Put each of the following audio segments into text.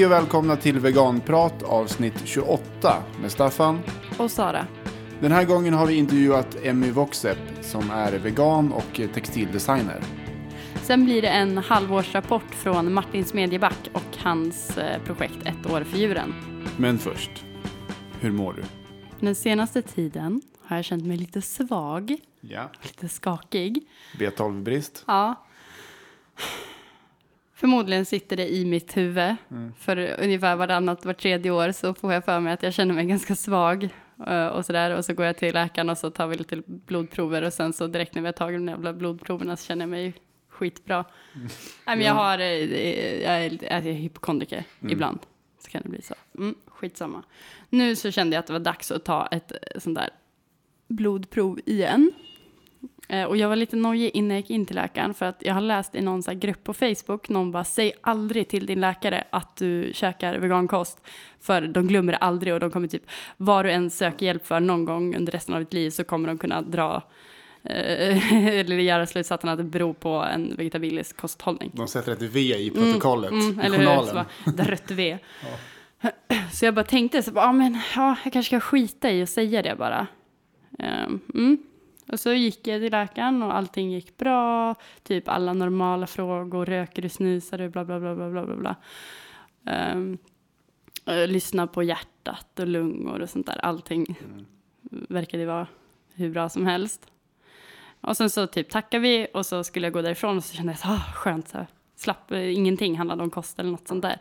Hej och välkomna till Veganprat avsnitt 28 med Staffan. Och Sara. Den här gången har vi intervjuat Emmy Voxep som är vegan och textildesigner. Sen blir det en halvårsrapport från Martin Smedjeback och hans eh, projekt Ett år för djuren. Men först, hur mår du? Den senaste tiden har jag känt mig lite svag, Ja. lite skakig. B12-brist? Ja. Förmodligen sitter det i mitt huvud. För ungefär varannat, var tredje år så får jag för mig att jag känner mig ganska svag. eh, Och sådär. Och så går jag till läkaren och så tar vi lite blodprover. Och sen så direkt när vi har tagit de jävla blodproverna så känner jag mig skitbra. Nej, men jag har, eh, jag är, jag är hypokondriker ibland. Så kan det bli så. Mm, skitsamma. Nu så kände jag att det var dags att ta ett eh, sånt där blodprov igen. Eh, Och jag var lite nojig innan jag gick in till läkaren för att jag har läst i någon så grupp på Facebook, någon bara säg aldrig till din läkare att du käkar vegankost för de glömmer det aldrig och de kommer typ, vad du än söker hjälp för någon gång under resten av ditt liv så kommer de kunna dra eh, eller göra slutsatsen att det beror på en vegetabilisk kosthållning. De sätter ett V i protokollet, Mm, i eller hur? Så journalen. bara, där rött V. Så jag bara tänkte, så bara, ja, men, ja, jag kanske ska skita i och säga det bara. Ehm, mm. Och så gick jag till läkaren och allting gick bra. Typ alla normala frågor, röker du, snusar du, bla bla bla bla bla bla. Um, lyssna på hjärtat och lungor och sånt där. Allting verkade vara hur bra som helst. Och sen så typ tackade vi och så skulle jag gå därifrån och så kände jag att ah, skönt, så här, slapp, eh, ingenting handlade om kost eller något sånt där.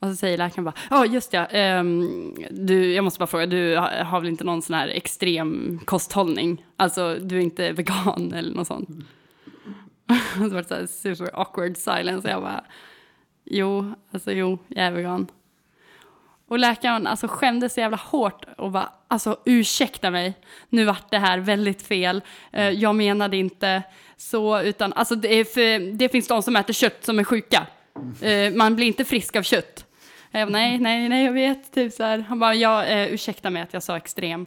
Och så säger läkaren bara, ja just ja, ehm, du, jag måste bara fråga, du har, har väl inte någon sån här extrem kosthållning? Alltså du är inte vegan eller något sånt? och så var det så här super awkward silence och jag bara, jo, alltså jo, jag är vegan. Och läkaren alltså skämdes så jävla hårt och bara, alltså ursäkta mig, nu vart det här väldigt fel. Eh, jag menade inte så, utan alltså det, är för, det finns de som äter kött som är sjuka. Eh, man blir inte frisk av kött. Jag bara, nej, nej, nej, jag vet. Typ så här. Han bara, ja, eh, ursäkta mig att jag sa extrem.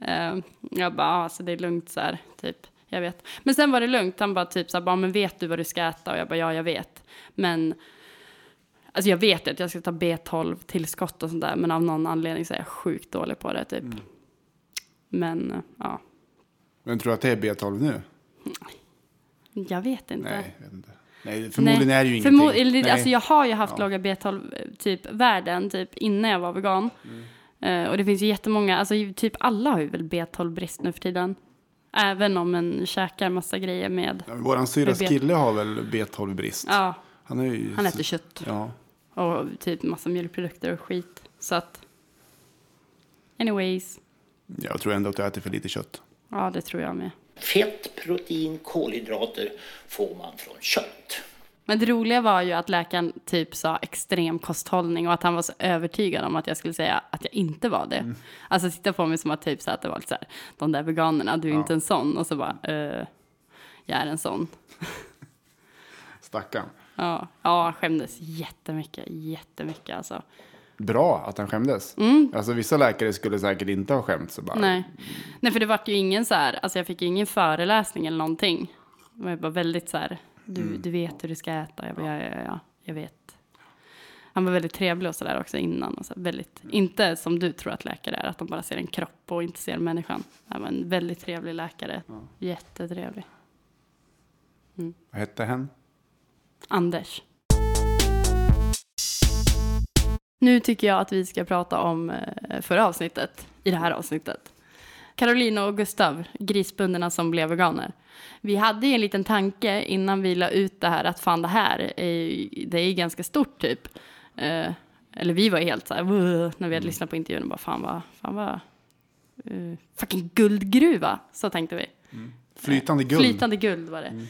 Eh, jag bara, ja, alltså det är lugnt så här, typ. Jag vet. Men sen var det lugnt. Han bara typ så här, bara, men vet du vad du ska äta? Och jag bara, ja, jag vet. Men Alltså jag vet att jag ska ta B12-tillskott och sånt där, men av någon anledning så är jag sjukt dålig på det typ. Men eh, ja, Men tror du att det är B12 nu? jag vet inte. Nej, jag vet inte. Nej, förmodligen är det ju Förmo- ingenting. Nej. Alltså jag har ju haft Ja. låga B12 typ värden typ innan jag var vegan. Mm. Eh, och det finns ju jättemånga, alltså typ alla har ju väl B12-brist nu för tiden. Även om en käkar massa grejer med, Ja, Våran syrras kille har väl B12-brist? ja, Han, är ju... han äter kött Ja. och typ massa mjölkprodukter och skit. Så att, anyways, Jag tror ändå att du äter för lite kött. ja det tror jag med. Fett, protein, kolhydrater får man från kött. Men det roliga var ju att läkaren typ sa extrem kosthållning och att han var så övertygad om att jag skulle säga att jag inte var det. Mm. Alltså titta på mig som att typ så att det var lite så här, de där veganerna, du är inte en sån. Och så bara, eh, jag är en sån. Stackarn. Ja, ja, skämdes jättemycket, jättemycket alltså. Bra att han skämdes. Alltså vissa läkare skulle säkert inte ha skämts. Så bara, Mm. Nej. Nej, för det vart ju ingen så här, alltså jag fick ju ingen föreläsning eller någonting. Det var bara väldigt så här, du, Mm. du vet hur du ska äta. Jag bara, ja, ja, ja, jag vet. Han var väldigt trevlig och så där också innan. Och så väldigt, inte som du tror att läkare är, att de bara ser en kropp och inte ser människan. Han var en väldigt trevlig läkare. Jättetrevlig. Vad hette hen? Anders. Nu tycker jag att vi ska prata om eh, förra avsnittet, i det här avsnittet. Carolina och Gustav, grisbönderna som blev veganer. Vi hade ju en liten tanke innan vi la ut det här att fan det här är, det är ganska stort typ. Eh, eller vi var helt så här, när vi hade lyssnat på intervjun och bara fan vad, fan vad, eh, fucking guldgruva, så tänkte vi. Flytande guld. Flytande guld var det.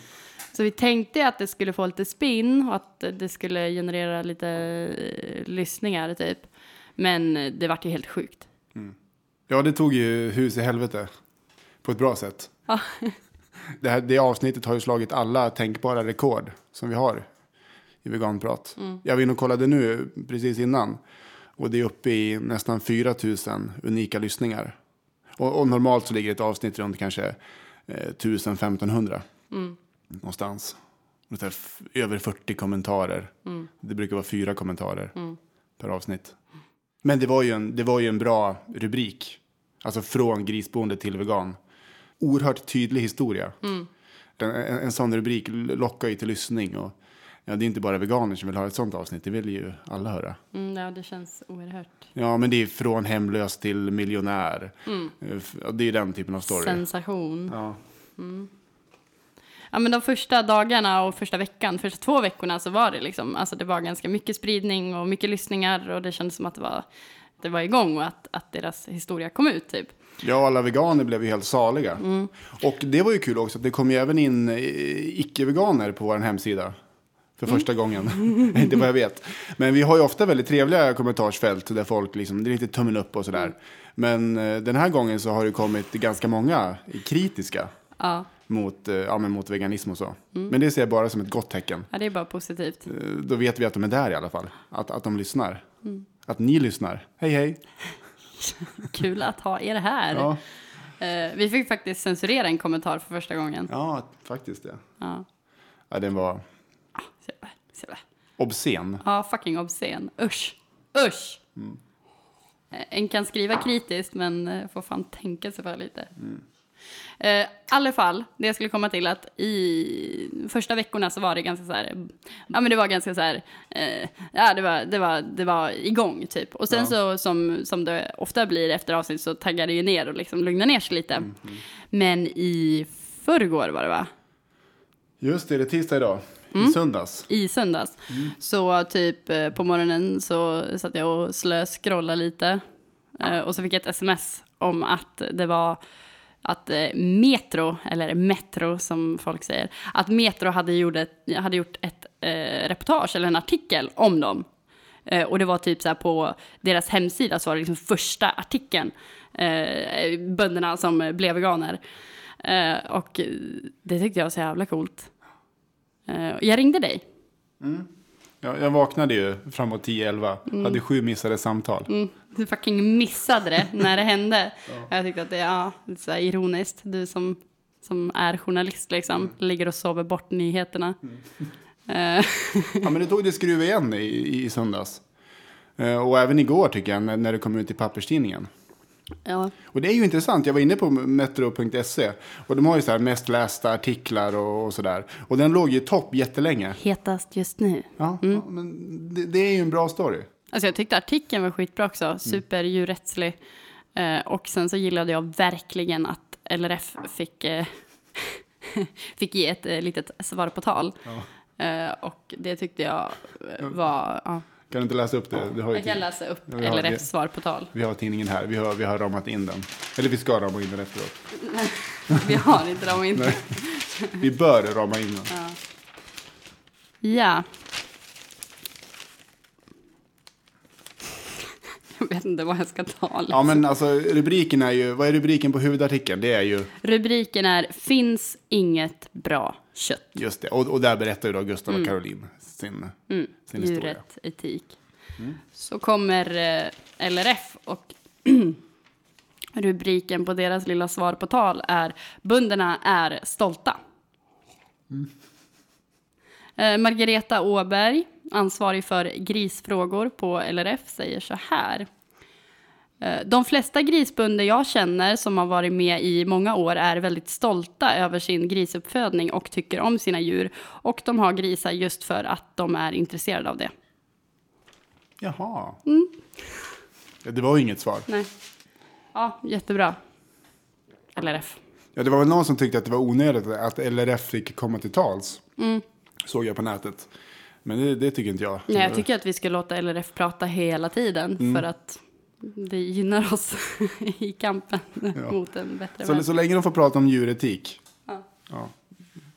Så vi tänkte att det skulle få lite spin och att det skulle generera lite eh, lyssningar typ. Men det vart ju helt sjukt. Ja, det tog ju hus i helvete. På ett bra sätt. Ja. Det, här, det avsnittet har ju slagit alla tänkbara rekord som vi har i veganprat. Mm. Jag var inne och kollade nu precis innan. Och det är uppe i nästan 4 000 unika lyssningar. Och, och normalt så ligger ett avsnitt runt kanske eh, 1000-1500. Mm. Någonstans. F- över 40 kommentarer. Mm. Det brukar vara fyra kommentarer. per avsnitt. Men det var ju en, det var ju en bra rubrik. Alltså från grisboende till vegan. Oerhört tydlig historia. Den, en, en sån rubrik lockar ju till lyssning. Och, ja, det är inte bara veganer som vill ha ett sånt avsnitt. Det vill ju alla höra. Mm, ja, det känns oerhört Ja, men det är från hemlös till miljonär. Eh, f- ja, Det är den typen av story. sensation. Ja. Ja, men de första dagarna och första veckan, första två veckorna så var det liksom, alltså det var ganska mycket spridning och mycket lyssningar och det kändes som att det var, det var igång och att, att deras historia kom ut typ. Ja, alla veganer blev ju helt saliga. Och det var ju kul också att det kom ju även in eh, icke-veganer på vår hemsida. För första gången. Inte vad jag vet. Men vi har ju ofta väldigt trevliga kommentarsfält där folk liksom, det är lite tummen upp och sådär. Men eh, den här gången så har det kommit ganska många kritiska Ja, mot, eh, ja, men mot veganism och så. Men det ser jag bara som ett gott tecken. ja det är bara positivt. Eh, Då vet vi att de är där i alla fall. Att, att de lyssnar. Att ni lyssnar. Hej hej. Kul att ha er här. Ja, Eh, vi fick faktiskt censurera en kommentar för första gången. ja faktiskt det. Ja, Ja, den var jävla. obscen. ja fucking obscen. Usch, usch. Eh, En kan skriva kritiskt men får fan tänka sig för lite. Eh, I alla fall, det jag skulle komma till att i första veckorna så var det ganska så här, ja men det var ganska så här, eh, ja det var, det var, det var igång typ. Och sen Ja. så som, som det ofta blir efter avsnitt så taggar det ju ner och liksom lugnar ner sig lite. Men i förrgår var det va? Just det, det är tisdag idag. Mm. I söndags. i söndags. Så typ eh, på morgonen så satt jag och slöskrollade lite. Eh, och så fick jag ett sms om att det var att eh, Metro, eller Metro som folk säger, att Metro hade gjort ett, hade gjort ett eh, reportage eller en artikel om dem. Eh, och det var typ så här på deras hemsida så var det liksom första artikeln. Eh, bönderna som blev veganer. Eh, och det tyckte jag var så jävla coolt. Eh, jag ringde dig. Ja, jag vaknade ju framåt 10-11. Hade sju missade samtal. Mm, du fucking missade det när det hände. Jag tyckte att det är ja, lite så här ironiskt. Du som, som är journalist liksom, ligger och sover bort nyheterna. Eh, Ja, men det tog det skruv igen i, i söndags. Eh, Och även igår tycker jag, när, när det kom ut i papperstidningen. ja. Och det är ju intressant. Jag var inne på metro.se och de har ju så här mest lästa artiklar och, och sådär. Och den låg ju i topp jättelänge. Hetast just nu. Ja, ja, men det, det är ju en bra story. Alltså jag tyckte artikeln var skitbra också, superdjurrättslig. Eh, och sen så gillade jag verkligen att LRF fick, eh, fick ge ett eh, litet svar på tal. Eh, och det tyckte jag eh, var... Ja. Kan du inte läsa upp det? Har ju Jag kan läsa upp Ja, LRFs svar på tal. Vi har tidningen här. Vi har, vi har ramat in den. Eller vi ska rama in den efteråt. Vi har inte dem inte. Vi bör rama in den. Ja. Jag vet inte vad jag ska ta. liksom. Ja, men alltså rubriken är ju, vad är rubriken på huvudartikeln? Det är ju Rubriken är Finns inget bra kött. just det. Och, och där berättar ju då Gustav och Caroline sin, Mm. sin historia. Djuret, etik. Så kommer eh, LRF och rubriken på deras lilla svar på tal är Bönderna är stolta. Eh, Margareta Åberg, ansvarig för grisfrågor på LRF, säger så här. Eh, De flesta grisbönder jag känner som har varit med i många år är väldigt stolta över sin grisuppfödning och tycker om sina djur. Och de har grisar just för att de är intresserade av det. Jaha. Mm. Ja, det var ju inget svar. Nej. Ja, jättebra. LRF. Ja, det var väl någon som tyckte att det var onödigt att LRF fick komma till tals. Såg jag på nätet. Men det, det tycker inte jag. Mm. Nej, jag tycker att vi ska låta LRF prata hela tiden för att det gynnar oss i kampen mot en bättre så, värld. så länge de får prata om djuretik. Ja.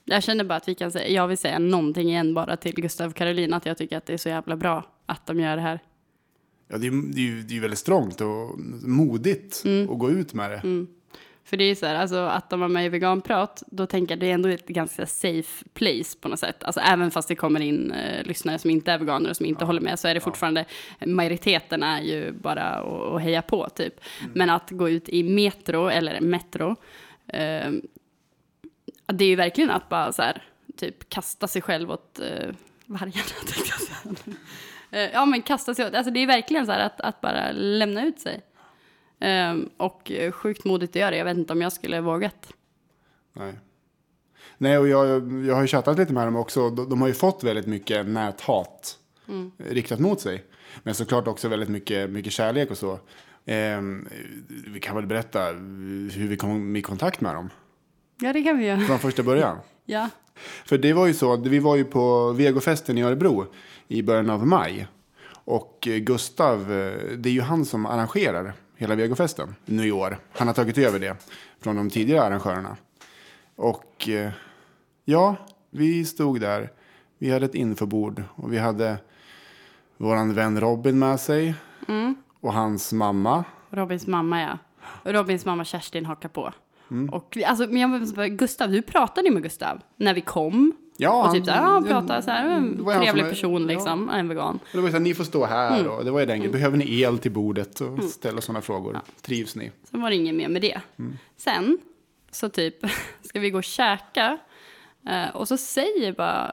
Jag känner bara att vi kan säga, jag vill säga någonting igen bara till Gustav och Caroline, att jag tycker att det är så jävla bra att de gör det här. Ja, det, är, det, är ju, det är ju väldigt strångt och modigt att gå ut med det. För det är ju så här, alltså att de har med i veganprat, då tänker jag det är ändå ett ganska safe place på något sätt. Alltså även fast det kommer in eh, lyssnare som inte är veganer och som inte håller med, så är det fortfarande, majoriteten är ju bara att, att heja på typ. Men att gå ut i metro, eller metro, eh, det är ju verkligen att bara så här, typ kasta sig själv åt eh, vargarna, tänkte jag säga. Eh, ja, men kasta sig åt. Alltså det är verkligen så här att, att bara lämna ut sig. Ehm, och sjukt modigt att göra det. Jag vet inte om jag skulle vågat. Nej. Nej, och jag, jag har ju chattat lite med dem också. De, de har ju fått väldigt mycket näthat riktat mot sig. Men såklart också väldigt mycket, mycket kärlek och så. Ehm, vi kan väl berätta hur vi kom i kontakt med dem Ja, det kan vi göra. från första början. Ja. För det var ju så, vi var ju på Vegofesten i Örebro i början av maj. Och Gustav, det är ju han som arrangerar hela Vegofesten nu i år. Han har tagit över det från de tidigare arrangörerna. Och eh, ja, vi stod där. Vi hade ett infobord och vi hade våran vän Robin med sig. Och hans mamma. Robins mamma, ja. Robins mamma Kerstin hakar på. Mm. Och alltså, men jag Gustav, du pratade ju med Gustav när vi kom. Ja, och typ så här, ja, han pratade så här, det en trevlig person ja. liksom, en vegan. Och det var så här, ni får stå här Mm. och det var ju den grejen. Behöver ni el till bordet och ställa sådana frågor? Trivs ni? Sen var det inget mer med det. Mm. Sen så typ ska vi gå och käka. Eh, och så säger bara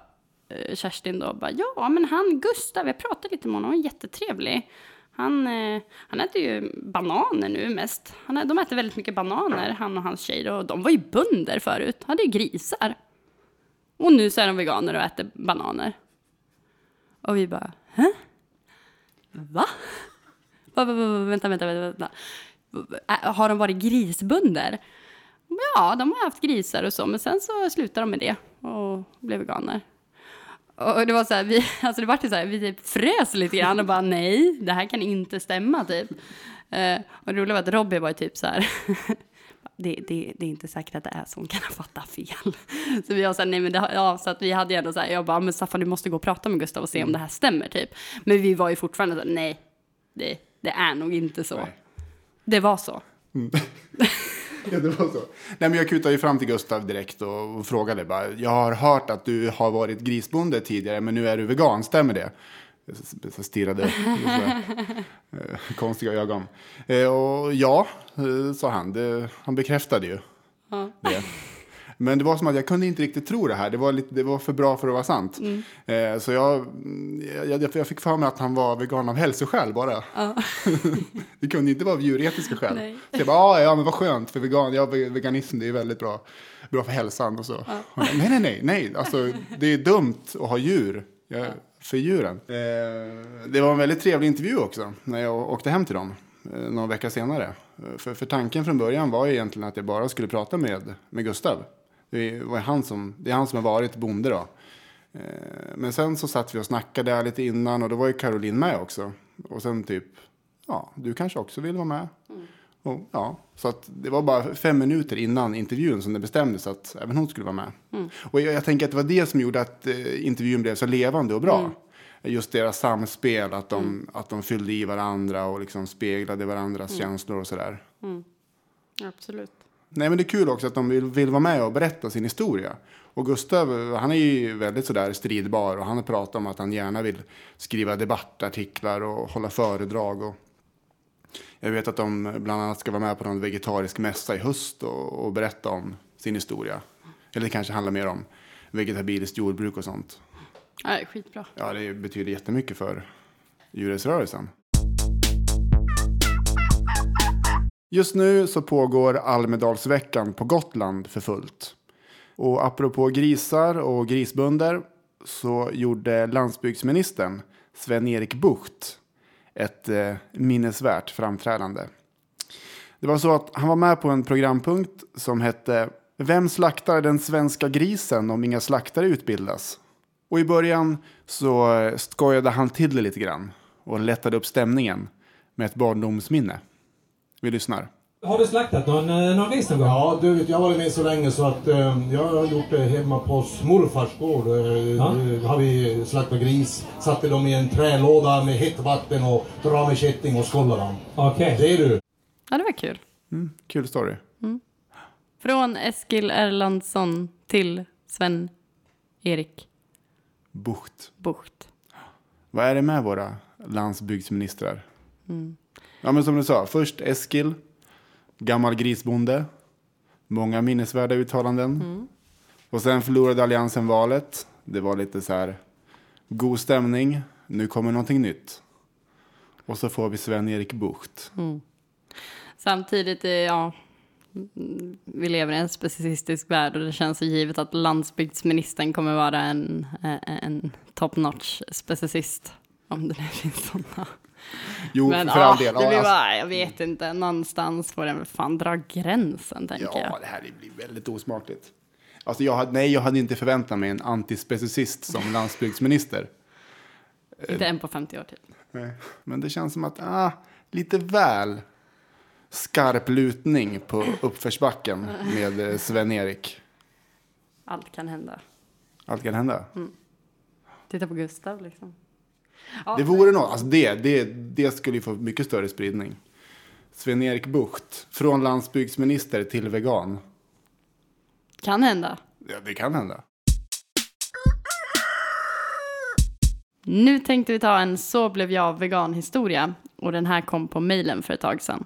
eh, Kerstin då bara, ja men han Gustav, jag pratade lite med honom, han är jättetrevlig. Han, eh, han äter ju bananer nu mest. Han, de äter väldigt mycket bananer, han och hans tjej. Och de var ju bönder förut, hade ju grisar. Och nu så är de veganer och äter bananer. Och vi bara, hä? Va? Va, va, va. Vänta, vänta, vänta. vänta. Har de varit grisbönder? Ja, de har haft grisar och så, men sen så slutade de med det och blev veganer. Och det var så här, vi, alltså det var så här, vi typ frös lite grann och bara nej, det här kan inte stämma typ. Eh, och det roliga var att Robbie var ju typ så här, det, det, det är inte säkert att det är så, hon kan ha fattat fel. Så vi var så här, nej men det, ja, så att vi hade ju ändå så här, jag bara, men Staffan du måste gå och prata med Gustav och se om det här stämmer typ. Men vi var ju fortfarande så här, nej, det, det är nog inte så. Nej. Det var så. Ja, det var så. Nej, men jag kutade ju fram till Gustav direkt och, och frågade bara. Jag har hört att du har varit grisbonde tidigare, men nu är du vegan, stämmer det? Så- stirrade så, eh, konstiga ögon. Eh, och ja, eh, sa han. Det, han bekräftade ju det. Men det var som att jag kunde inte riktigt tro det här. Det var, lite, det var för bra för att vara sant. Eh, så jag, jag, jag fick för mig att han var vegan av hälsoskäl bara. det kunde inte vara av djuretiska skäl. Nej. Så jag bara, "Ah, ja men vad skönt för vegan. Ja, ve- veganism det är väldigt bra. Bra för hälsan och så. Och jag, nej, nej, nej, nej. Alltså, det är dumt att ha djur. Jag, för djuren. Eh, det var en väldigt trevlig intervju också. När jag åkte hem till dem. Eh, några veckor senare. Eh, För, för tanken från början var ju egentligen att jag bara skulle prata med, med Gustav. Det, var han som, det är han som har varit bonde då. Men sen så satt vi och snackade där lite innan och då var ju Caroline med också. Och sen typ, ja, du kanske också vill vara med. Och, ja, så att det var bara fem minuter innan intervjun som det bestämdes att även hon skulle vara med. Och jag, jag tänker att det var det som gjorde att eh, intervjun blev så levande och bra. Just deras samspel, att de, att de fyllde i varandra och liksom speglade varandras känslor och sådär. Absolut. Nej, men det är kul också att de vill, vill vara med och berätta sin historia. Och Gustav, han är ju väldigt sådär stridbar och han har pratat om att han gärna vill skriva debattartiklar och hålla föredrag. Och jag vet att de bland annat ska vara med på någon vegetarisk mässa i höst och, och berätta om sin historia. Eller det kanske handlar mer om vegetabiliskt jordbruk och sånt. Ja, det är skitbra. Ja, det betyder jättemycket för djurrättsrörelsen. Just nu så pågår Almedalsveckan på Gotland för fullt. Och apropå grisar och grisbönder så gjorde landsbygdsministern Sven-Erik Bucht ett eh, minnesvärt framträdande. Det var så att han var med på en programpunkt som hette Vem slaktar den svenska grisen om inga slaktare utbildas? Och i början så eh, skojade han till det lite grann och lättade upp stämningen med ett barndomsminne. Vi lyssnar. Har du slaktat någon, eh, någon gris någon gång? Ja, du vet, jag har varit med så länge så att eh, jag har gjort det hemma på morfars gård. Eh, Ja. eh, har vi slaktat gris, satte dem i en trälåda med hett vatten och dra med kätting och skålla dem. Okej. Det är du. Ja, det var kul. Mm, kul story. Från Eskil Erlandsson till Sven-Erik Bucht. Bucht. Vad är det med våra landsbygdsministrar? Ja, men som du sa, först Eskil, gammal grisbonde, många minnesvärda uttalanden. Och sen förlorade Alliansen valet. Det var lite så här god stämning. nu kommer någonting nytt. Och så får vi Sven-Erik Bucht. Mm. Samtidigt, ja, vi lever i en specicistisk värld och det känns så givet att landsbygdsministern kommer vara en, en top notch specicist. Om det nu finns sådana. Jo, Men för ja, all del. det Ja, blir alltså, bara, jag vet inte, någonstans får den fan dra gränsen tänker ja, jag. det här blir väldigt osmakligt. Alltså, jag hade, nej, jag hade inte förväntat mig en antispecicist som landsbygdsminister. Inte en på 50 år typ. Nej. Men det känns som att, ah, lite väl skarp lutning på uppförsbacken med eh, Sven-Erik. Allt kan hända. Allt kan hända. Titta på Gustav liksom. Ja, Det vore något, alltså det, det, det skulle ju få mycket större spridning. Sven-Erik Bucht, från landsbygdsminister till vegan. Kan hända. Ja, det kan hända. Nu tänkte vi ta en Så blev jag vegan-historia. Och den här kom på mejlen för ett tag sedan.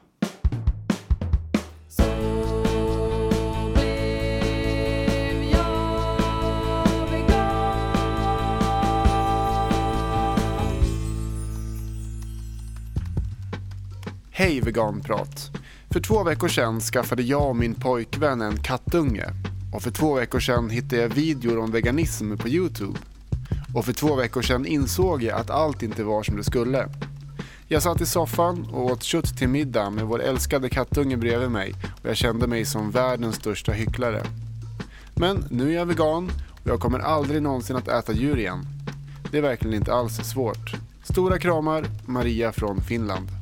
Hej veganprat! För två veckor sedan skaffade jag och min pojkvän en kattunge. Och för två veckor sedan hittade jag videor om veganism på Youtube. Och för två veckor sedan insåg jag att allt inte var som det skulle. Jag satt i soffan och åt kött till middag med vår älskade kattunge bredvid mig och jag kände mig som världens största hycklare. Men nu är jag vegan och jag kommer aldrig någonsin att äta djur igen. Det är verkligen inte alls svårt. Stora kramar, Maria från Finland.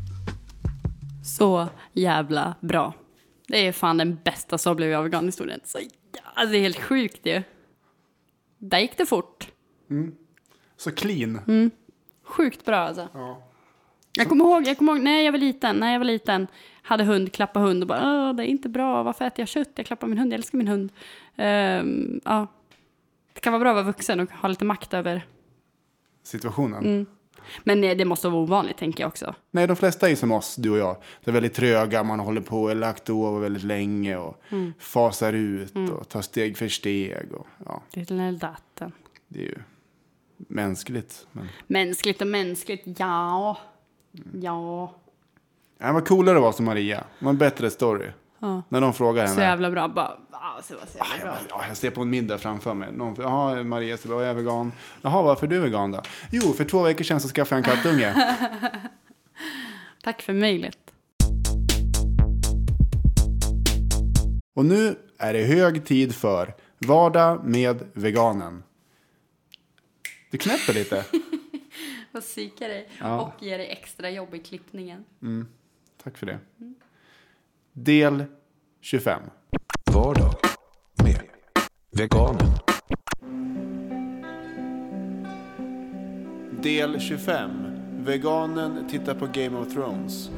Så jävla bra. Det är fan den bästa Så blev jag vegan-historien. Så alltså, det är helt sjukt ju. Där gick det fort. Så clean. Sjukt bra alltså. Jag kommer ihåg, jag kommer ihåg när jag var liten, när jag var liten, hade hund, klappa hund och bara det är inte bra, varför äter jag kött? Jag klappar min hund, jag älskar min hund. Ehm, ja. Det kan vara bra att vara vuxen och ha lite makt över. Situationen. Men eh, det måste vara ovanligt tänker jag också. Nej, de flesta är som oss, du och jag. Det är väldigt tröga, man håller på och lagt över väldigt länge och fasar ut och tar steg för steg. Och, ja, Det är datten. det är ju mänskligt. Men... Mänskligt och mänskligt, ja. Ja. Ja, vad coolare att vara som Maria. Det var en bättre story. När de frågar henne. Så jävla bra. Bara, så, så jävla Jag, bra. bara, ja, jag ser på en middag framför mig. Någon, Jaha, Maria, så bara, jag är vegan. Jaha, varför är du vegan då? Jo, för två veckor sedan så skaffade jag en kattunge. Tack för mejlet. och nu är det hög tid för Vardag med veganen. Du knäpper lite. Vad psykar dig. Ja. Och ger dig extra jobb i klippningen. Tack för det. Del 25. Vardag med veganen. Del 25. Veganen tittar på Game of Thrones.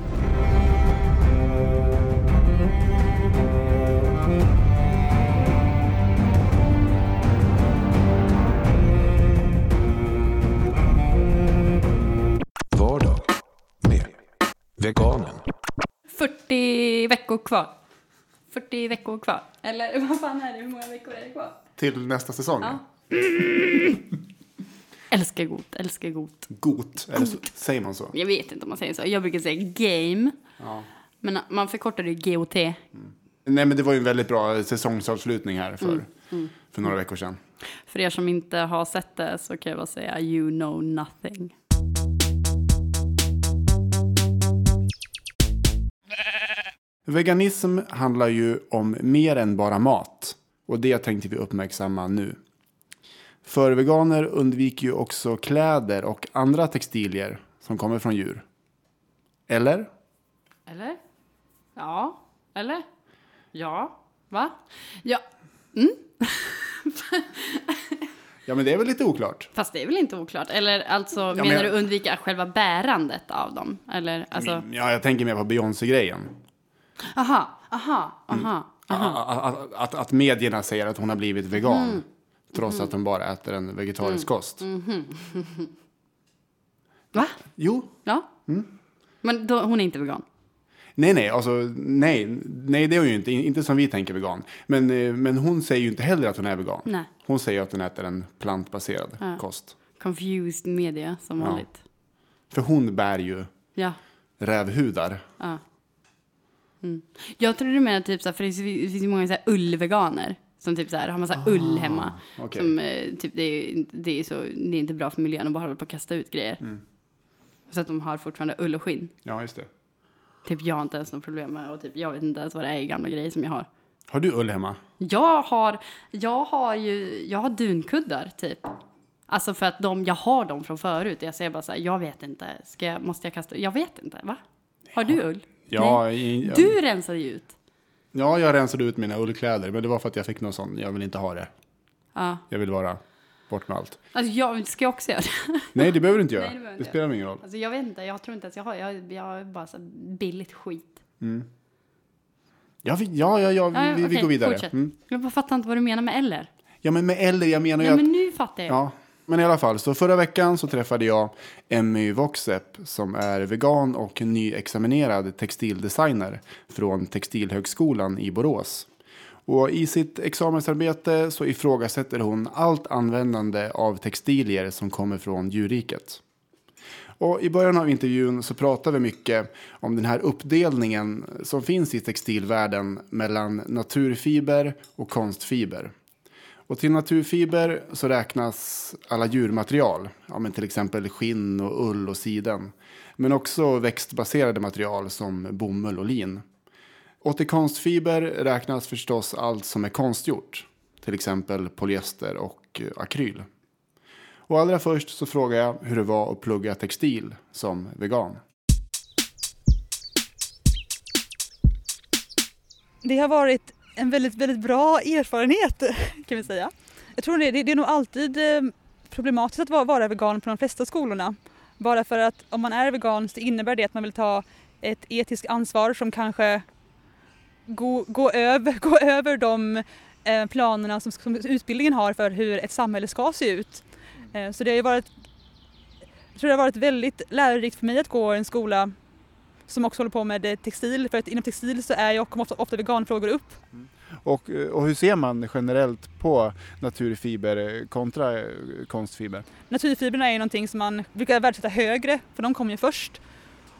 Veckor kvar. 40 veckor kvar. Eller vad fan är det? Hur många veckor är det kvar? Till nästa säsong. Ja. Älskar got, älskar got. Got. Eller så, säger man så? Jag vet inte om man säger så. Jag brukar säga game. Men man förkortar det GOT. Nej, men det var ju en väldigt bra säsongsavslutning här för, för några veckor sedan. För er som inte har sett det så kan jag bara säga you know nothing. Veganism handlar ju om mer än bara mat. Och det tänkte vi uppmärksamma nu. För veganer undviker ju också kläder och andra textilier som kommer från djur. Eller? Eller? Ja. Eller? Ja. Va? Ja. Ja, men det är väl lite oklart. Fast det är väl inte oklart? Eller alltså, men menar jag- du undvika själva bärandet av dem? Eller alltså, Ja, jag tänker mer på Beyoncé-grejen. Aha, aha, aha. Att, att, att, att medierna säger att hon har blivit vegan. Trots att hon bara äter en vegetarisk kost. Va? Jo, Ja. Men då, hon är inte vegan? Nej, nej, alltså nej, nej det är hon ju inte, inte som vi tänker vegan. Men, eh, men hon säger ju inte heller att hon är vegan. Nej. Hon säger att hon äter en plantbaserad kost. confused media som Ja. vanligt. För hon bär ju Ja. rävhudar. ja. Mm. Jag tror du menar typ så här, för det finns ju många så här ullveganer. Som typ så här har massa ull hemma. Ah, okej. Som eh, typ det är, det är så, det är inte bra för miljön att bara hålla på att kasta ut grejer. Mm. Så att de har fortfarande ull och skinn. Ja, just det. Typ jag har inte ens något problem med och typ jag vet inte ens vad det är i gamla grejer som jag har. Har du ull hemma? Jag har, jag har ju, jag har dunkuddar typ. Alltså för att de, jag har dem från förut. Jag säger bara så här, jag vet inte, ska jag, måste jag kasta, jag vet inte, va? Har du ull? Ja, Nej. i, ja. Du rensade ju ut. ja, jag rensade ut mina ullkläder, men det var för att jag fick någon sån, jag vill inte ha det. Ja. Jag vill vara bort med allt. Alltså jag ska jag också göra det. Nej, det behöver du inte göra. Nej, det det spelar ingen roll. Alltså jag vet inte, jag tror inte att jag har, jag, jag har bara så billigt skit. Ja, vi, ja, ja, ja, vi, Ja, ja, vi, okej, går vidare. Mm. Jag bara fattar inte vad du menar med eller. Ja, men med eller, jag menar ju Ja att... men nu fattar jag. Ja, men i alla fall, så förra veckan så träffade jag Emmy Voxep som är vegan och nyexaminerad textildesigner från Textilhögskolan i Borås. Och i sitt examensarbete så ifrågasätter hon allt användande av textilier som kommer från djurriket. Och I början av intervjun så pratar vi mycket om den här uppdelningen som finns i textilvärlden mellan naturfiber och konstfiber. Och till naturfiber så räknas alla djurmaterial, ja, men till exempel skinn och ull och siden. Men också växtbaserade material som bomull och lin. Och till konstfiber räknas förstås allt som är konstgjort, till exempel polyester och akryl. Och allra först så frågar jag hur det var att plugga textil som vegan. Det har varit en väldigt, väldigt bra erfarenhet kan vi säga. Jag tror det, det, det är nog alltid eh, problematiskt att vara, vara vegan på de flesta skolorna. Bara för att om man är vegan så innebär det att man vill ta ett etiskt ansvar som kanske går gå över, gå över de eh, planerna som, som utbildningen har för hur ett samhälle ska se ut. Eh, så det har ju varit, jag tror det har varit väldigt lärorikt för mig att gå i en skola som också håller på med eh, textil, för att inom textil så är ju också ofta, ofta veganfrågor upp. Och, eh, och hur ser man generellt på naturfiber kontra eh, konstfiber? Naturfibrerna är ju någonting som man brukar värdesätta högre, för de kommer ju först.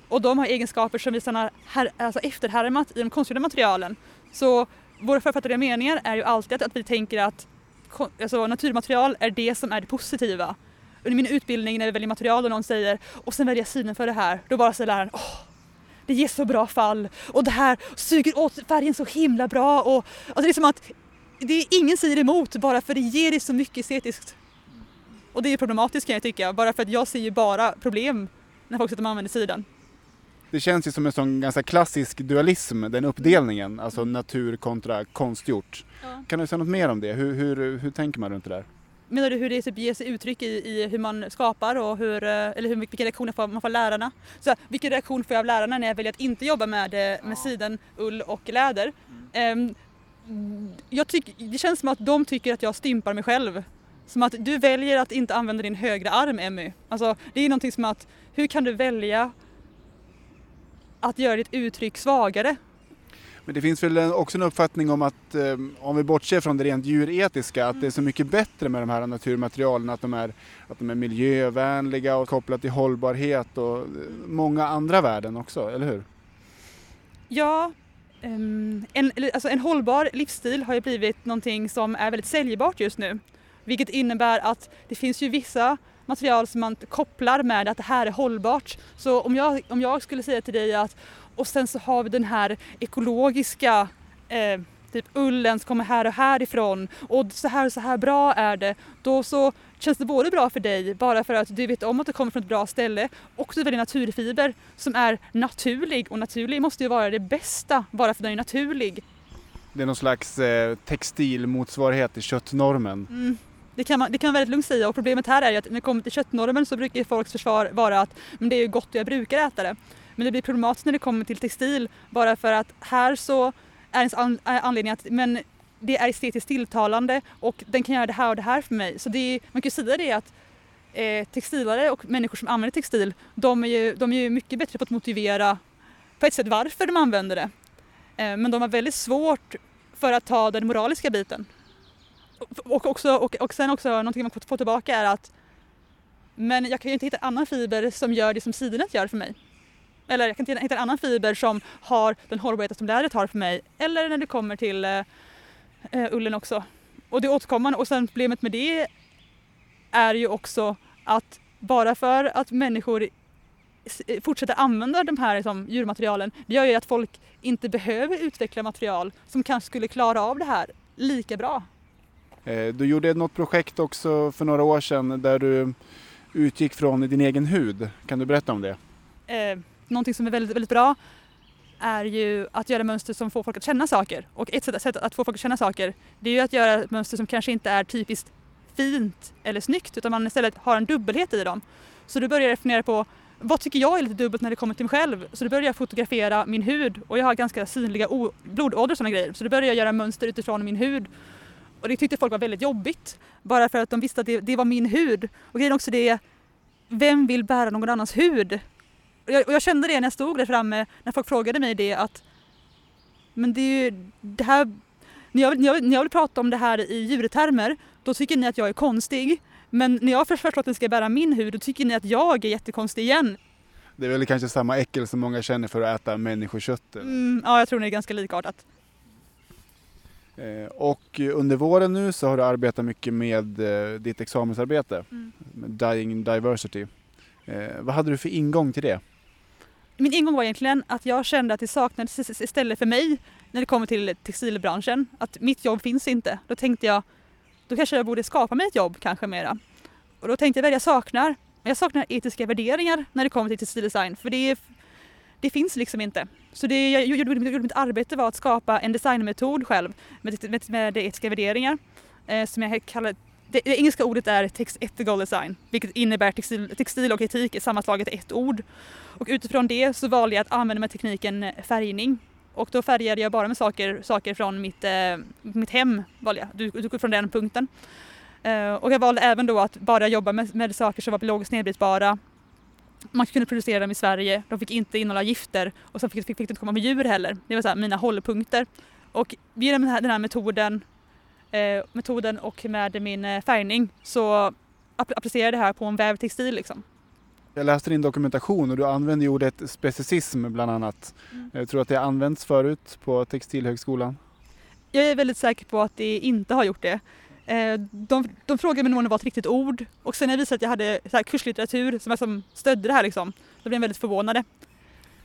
Och de har egenskaper som vi sedan har här, alltså efterhärmat i de konstgjorda materialen. Så våra författade meningar är ju alltid att, vi tänker att alltså, naturmaterial är det som är det positiva. Under min utbildning när vi väljer material och någon säger och sen väljer jag synen för det här, då bara säger läraren åh, det ger så bra fall och det här suger åt färgen så himla bra och alltså det är som att det är ingen säger emot bara för det ger det så mycket estetiskt. Och det är problematiskt kan jag tycka, bara för att jag ser ju bara problem när folk att de använder sidan. Det känns ju som en sån ganska klassisk dualism, den uppdelningen, alltså natur kontra konstgjort. Ja. Kan du säga något mer om det? Hur, hur, hur tänker man runt det där? Menar du hur det typ ger sig uttryck i, i hur man skapar och hur, eh, eller hur, vilka reaktioner får man får lärarna? Så, här, vilken reaktion får jag av lärarna när jag väljer att inte jobba med, eh, med siden, ull och läder? Ehm, jag tyck, det känns som att de tycker att jag stympar mig själv. Som att du väljer att inte använda din högra arm Emmy. Alltså, det är någonting som att hur kan du välja att göra ditt uttryck svagare? Men det finns väl också en uppfattning om att eh, om vi bortser från det rent djuretiska, att det är så mycket bättre med de här naturmaterialen, att de är, att de är miljövänliga och kopplat till hållbarhet och eh, många andra värden också, eller hur? Ja, ehm, en, alltså en hållbar livsstil har ju blivit någonting som är väldigt säljbart just nu. Vilket innebär att det finns ju vissa material som man kopplar med att det här är hållbart. Så om jag, om jag skulle säga till dig att och sen så har vi den här ekologiska eh, typ ullen som kommer här och härifrån och så här och så här bra är det. Då så känns det både bra för dig bara för att du vet om att det kommer från ett bra ställe och du väljer naturfiber som är naturlig och naturlig måste ju vara det bästa bara för att den är naturlig. Det är någon slags eh, textilmotsvarighet till köttnormen. Mm. Det kan, man, det kan man väldigt lugnt säga och problemet här är ju att när det kommer till köttnormen så brukar folks försvar vara att men det är ju gott och jag brukar äta det. Men det blir problematiskt när det kommer till textil bara för att här så är ens an, att men det är estetiskt tilltalande och den kan göra det här och det här för mig. Så det är, man kan ju säga det att eh, textilare och människor som använder textil de är, ju, de är ju mycket bättre på att motivera på ett sätt varför de använder det. Eh, men de har väldigt svårt för att ta den moraliska biten. Och, också, och, och sen också någonting man får tillbaka är att Men jag kan ju inte hitta annan fiber som gör det som sidenet gör för mig. Eller jag kan hitta en annan fiber som har den hållbarhet som lädret har för mig. Eller när det kommer till eh, eh, ullen också. Och det är återkommande. Och sen problemet med det är ju också att bara för att människor s- fortsätter använda de här liksom, djurmaterialen, det gör ju att folk inte behöver utveckla material som kanske skulle klara av det här lika bra. Eh, Du gjorde något projekt också för några år sedan där du utgick från din egen hud. Kan du berätta om det? Någonting som är väldigt, väldigt bra är ju att göra mönster som får folk att känna saker. Och ett sätt, sätt att få folk att känna saker det är ju att göra ett mönster som kanske inte är typiskt fint eller snyggt utan man istället har en dubbelhet i dem. Så du börjar fundera på vad tycker jag är lite dubbelt när det kommer till mig själv? Så då börjar jag fotografera min hud och jag har ganska synliga blodådror och sådana grejer. Så då började jag göra mönster utifrån min hud. Och det tyckte folk var väldigt jobbigt. Bara för att de visste att det, det var min hud. Och grejen är också det, vem vill bära någon annans hud? Jag, och jag kände det när jag stod där framme, när folk frågade mig det att men det är ju det här, när jag, när, jag, när jag vill prata om det här i djurtermer då tycker ni att jag är konstig. Men när jag först förstår att den ska bära min hud då tycker ni att jag är jättekonstig igen. Det är väl kanske samma äckel som många känner för att äta människokött. Mm, ja, jag tror det är ganska likartat. Eh, Och under våren nu så har du arbetat mycket med eh, ditt examensarbete, Mm. Dying Diversity. Eh, vad hade du för ingång till det? Min ingång var egentligen att jag kände att det saknades ett ställe för mig när det kommer till textilbranschen. Att mitt jobb finns inte. Då tänkte jag, då kanske jag borde skapa mig ett jobb kanske mera. Och då tänkte jag vad jag saknar. Jag saknar etiska värderingar när det kommer till textildesign. För det, det finns liksom inte. Så det jag gjorde, gjorde mitt arbete var att skapa en designmetod själv med, med, med etiska värderingar. Eh, som jag kallade det, det engelska ordet är text ethical design, vilket innebär textil, textil och etik är sammanslaget i ett ord. Och utifrån det så valde jag att använda mig av tekniken eh, färgning. Och då färgade jag bara med saker, saker från mitt, eh, mitt hem, valde jag. Du, från den punkten. Eh, och jag valde även då att bara jobba med, med saker som var biologiskt nedbrytbara. Man kunde producera dem i Sverige, de fick inte innehålla gifter och sen fick, fick, fick det inte komma med djur heller. Det var så här, mina hållpunkter. Och genom den här, den här metoden, eh, metoden och med min eh, färgning så app- applicerade jag det här på en vävtextil liksom. Jag läste din dokumentation och du använder ordet specicism bland annat. Jag tror att det använts förut på Textilhögskolan. Jag är väldigt säker på att det inte har gjort det. Eh, De, de frågade mig om det var ett riktigt ord och sen när jag visade att jag hade så här kurslitteratur som, som stödde det här liksom, då blev de väldigt förvånade.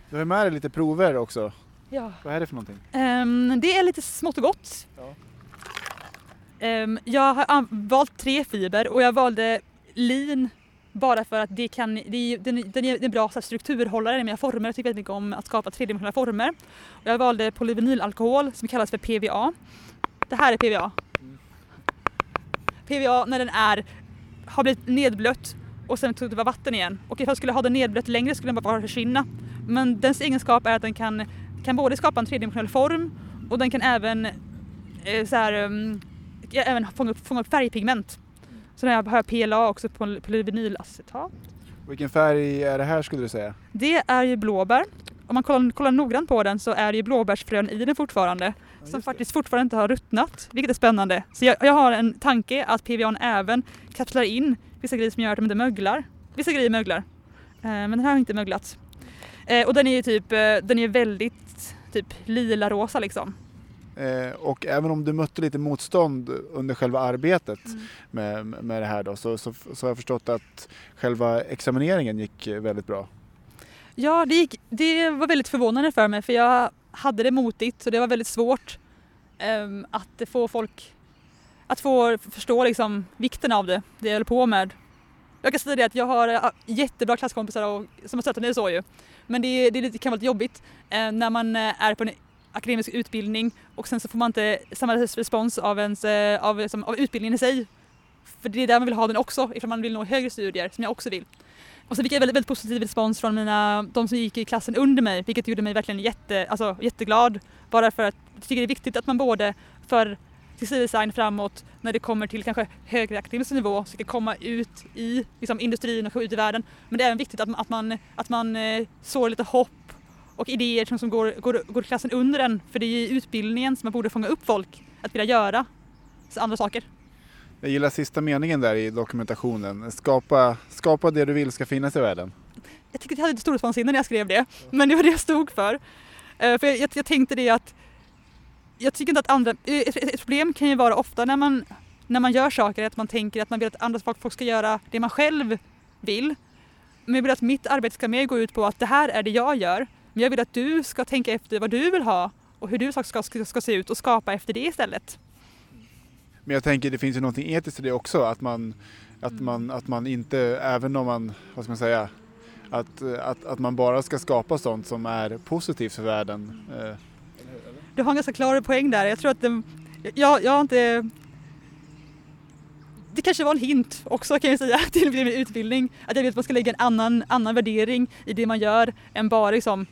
Du har med dig lite prover också. Ja. Vad är det för någonting? Ehm, det är lite smått och gott. Ja. Ehm, jag har valt tre fiber och jag valde lin bara för att det kan, det är, den, den är en bra så här, strukturhållare i mina former. Jag tycker väldigt mycket om att skapa tredimensionella former. Och jag valde polyvinylalkohol som kallas för PVA. Det här är PVA. PVA när den är, har blivit nedblött och sen tog det var vatten igen. Och ifall jag skulle ha den nedblött längre skulle den bara försvinna. Men dens egenskap är att den kan, kan både skapa en tredimensionell form och den kan även, eh, så här, um, även fånga, upp, fånga upp färgpigment. Så när jag har PLA också på polyvinylacetat. Vilken färg är det här skulle du säga? Det är ju blåbär. Om man kollar, kollar noggrant på den så är det ju blåbärsfrön i den fortfarande. som faktiskt fortfarande inte har ruttnat, vilket är spännande. Så jag, jag har en tanke att PVAn även kapslar in vissa grejer som gör att de inte möglar. Vissa grejer möglar. Eh, men den här har inte möglat. Eh, och den är ju typ, eh, den är väldigt typ lila-rosa liksom. Eh, och även om du mötte lite motstånd under själva arbetet Mm. med, med det här då, så, så, så har jag förstått att själva examineringen gick eh, väldigt bra. Ja, det, gick, det var väldigt förvånande för mig för jag hade det motigt och det var väldigt svårt ehm, att få folk att få förstå liksom vikten av det, det jag höll på med. Jag kan säga det att jag har äh, jättebra klasskompisar och, som har stöttat mig så ju. Men det, det, det kan vara lite jobbigt eh, när man eh, är på en akademisk utbildning och sen så får man inte samma respons av, ens, eh, av, liksom, av utbildningen i sig. För det är där man vill ha den också, ifall man vill nå högre studier, som jag också vill. Och så fick jag väldigt, väldigt positiv respons från mina, de som gick i klassen under mig, vilket gjorde mig verkligen jätte, alltså, jätteglad. Bara för att jag tycker det är viktigt att man både för textildesign framåt när det kommer till kanske högre akademisk nivå ska komma ut i liksom, industrin och ut i världen. Men det är även viktigt att, man- att man, att man eh, sår lite hopp och idéer som, som går, går, går klassen under en. För det är i utbildningen som man borde fånga upp folk att vilja göra andra saker. Jag gillar sista meningen där i dokumentationen. Skapa, skapa det du vill ska finnas i världen. jag tycker att jag hade lite storhetsvansinne när jag skrev det, men det var det jag stod för. Eh, för jag, jag, jag tänkte det att jag tycker inte att andra, ett, ett ett problem kan ju vara ofta när man, när man gör saker att man tänker att man vill att andra folk ska göra det man själv vill. Men jag vill att mitt arbete ska mer gå ut på att det här är det jag gör, men jag vill att du ska tänka efter vad du vill ha och hur du ska, ska, ska, se ut och skapa efter det istället. Men jag tänker det finns ju någonting etiskt i det också. Att man, att man, att man inte, även om man, vad ska man säga, att, att, att man bara ska skapa sånt som är positivt för världen. Eh, Du har en ganska klar poäng där. Jag tror att det, jag, jag har inte... Det kanske var en hint också kan jag säga till min utbildning. Att jag vet att man ska lägga en annan, annan värdering i det man gör än bara liksom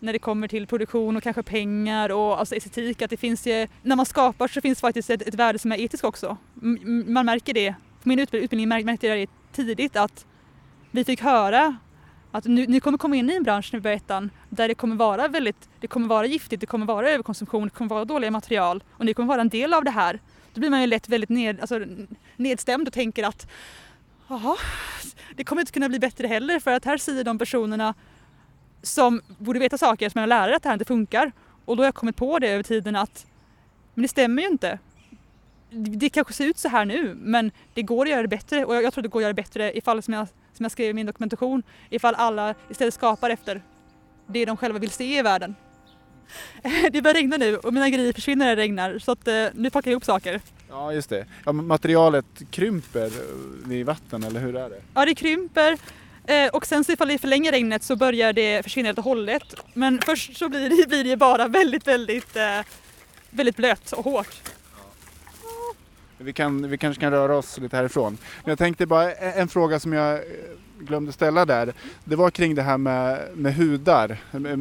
när det kommer till produktion och kanske pengar och alltså estetik. Att det finns ju, när man skapar så finns det faktiskt ett, ett värde som är etiskt också. M- Man märker det. På min utbild- utbildning märkte jag det tidigt att vi fick höra att nu, ni kommer komma in i en bransch nu börjar ettan där det kommer vara väldigt, det kommer vara giftigt, det kommer vara överkonsumtion, det kommer vara dåliga material och ni kommer vara en del av det här. Då blir man ju lätt väldigt ned, alltså, nedstämd och tänker att jaha, det kommer inte kunna bli bättre heller för att här säger de personerna som borde veta saker som är lärare att det här inte funkar. Och då har jag kommit på det över tiden att men det stämmer ju inte. Det kanske ser ut så här nu men det går att göra det bättre och jag, jag tror det går att göra det bättre ifall som jag, som jag skrev i min dokumentation ifall alla istället skapar efter det de själva vill se i världen. Det börjar regna nu och mina grejer försvinner när det regnar så att eh, nu packar jag ihop saker. ja, just det. Ja, materialet krymper vid vatten, eller hur är det? Ja, det krymper eh, och sen så ifall det förlänger regnet så börjar det försvinna helt och hållet. Men först så blir det, blir det bara väldigt, väldigt, eh, väldigt blött och hårt. Vi, kan, vi kanske kan röra oss lite härifrån. Men jag tänkte bara en en fråga som jag eh, glömde ställa där. Det var kring det här med, med hudar,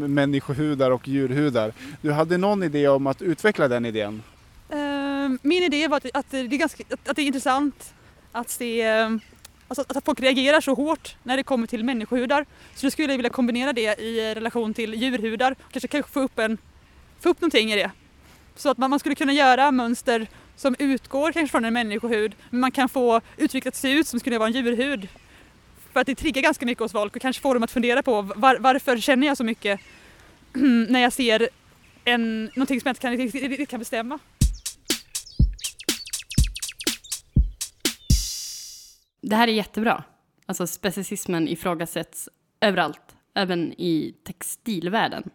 människohudar och djurhudar. Du hade någon idé om att utveckla den idén? Eh, min idé var att, det är ganska, att, det är intressant att se eh, alltså att folk reagerar så hårt när det kommer till människohudar. Så då skulle jag vilja kombinera det i relation till djurhudar. Kanske, kanske få, upp en, få upp någonting i det. Så att man, man skulle kunna göra mönster som utgår kanske från en människohud men man kan få uttrycket att se ut som skulle vara en djurhud. För att det triggar ganska mycket hos folk och kanske får dem att fundera på var, varför känner jag så mycket när jag ser en, någonting som jag inte kan, riktigt kan bestämma. Det här är jättebra. Alltså specicismen ifrågasätts överallt, även i textilvärlden.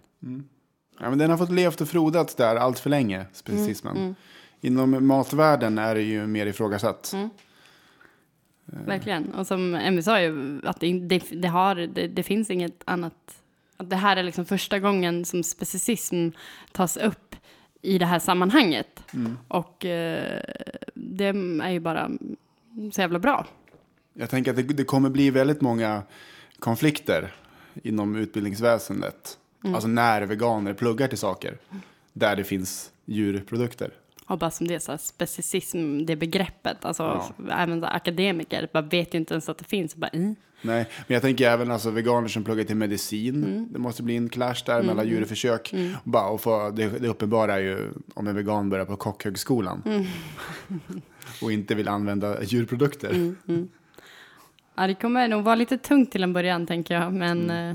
Ja, men den har fått levt och frodats där allt för länge, specicismen. Inom matvärlden är det ju mer ifrågasatt. Verkligen. Och som Emmy sa ju, att det, det, det, har, det, det finns inget annat. Att det här är liksom första gången som specicism tas upp i det här sammanhanget. Och eh, det är ju bara så jävla bra. Jag tänker att det, det kommer bli väldigt många konflikter inom utbildningsväsendet. Alltså när veganer pluggar till saker där det finns djurprodukter. Och bara som det, så här, specicism, det begreppet. Alltså Ja. även akademiker bara vet ju inte ens att det finns. Bara, mm. Nej, men jag tänker även alltså veganer som pluggar till medicin. Det måste bli en clash där mellan djurförsök. Och bara, och få, det, det uppenbara är ju om en vegan börjar på kockhögskolan. och inte vill använda djurprodukter. Ja, det kommer nog vara lite tungt till en början, tänker jag. Men eh,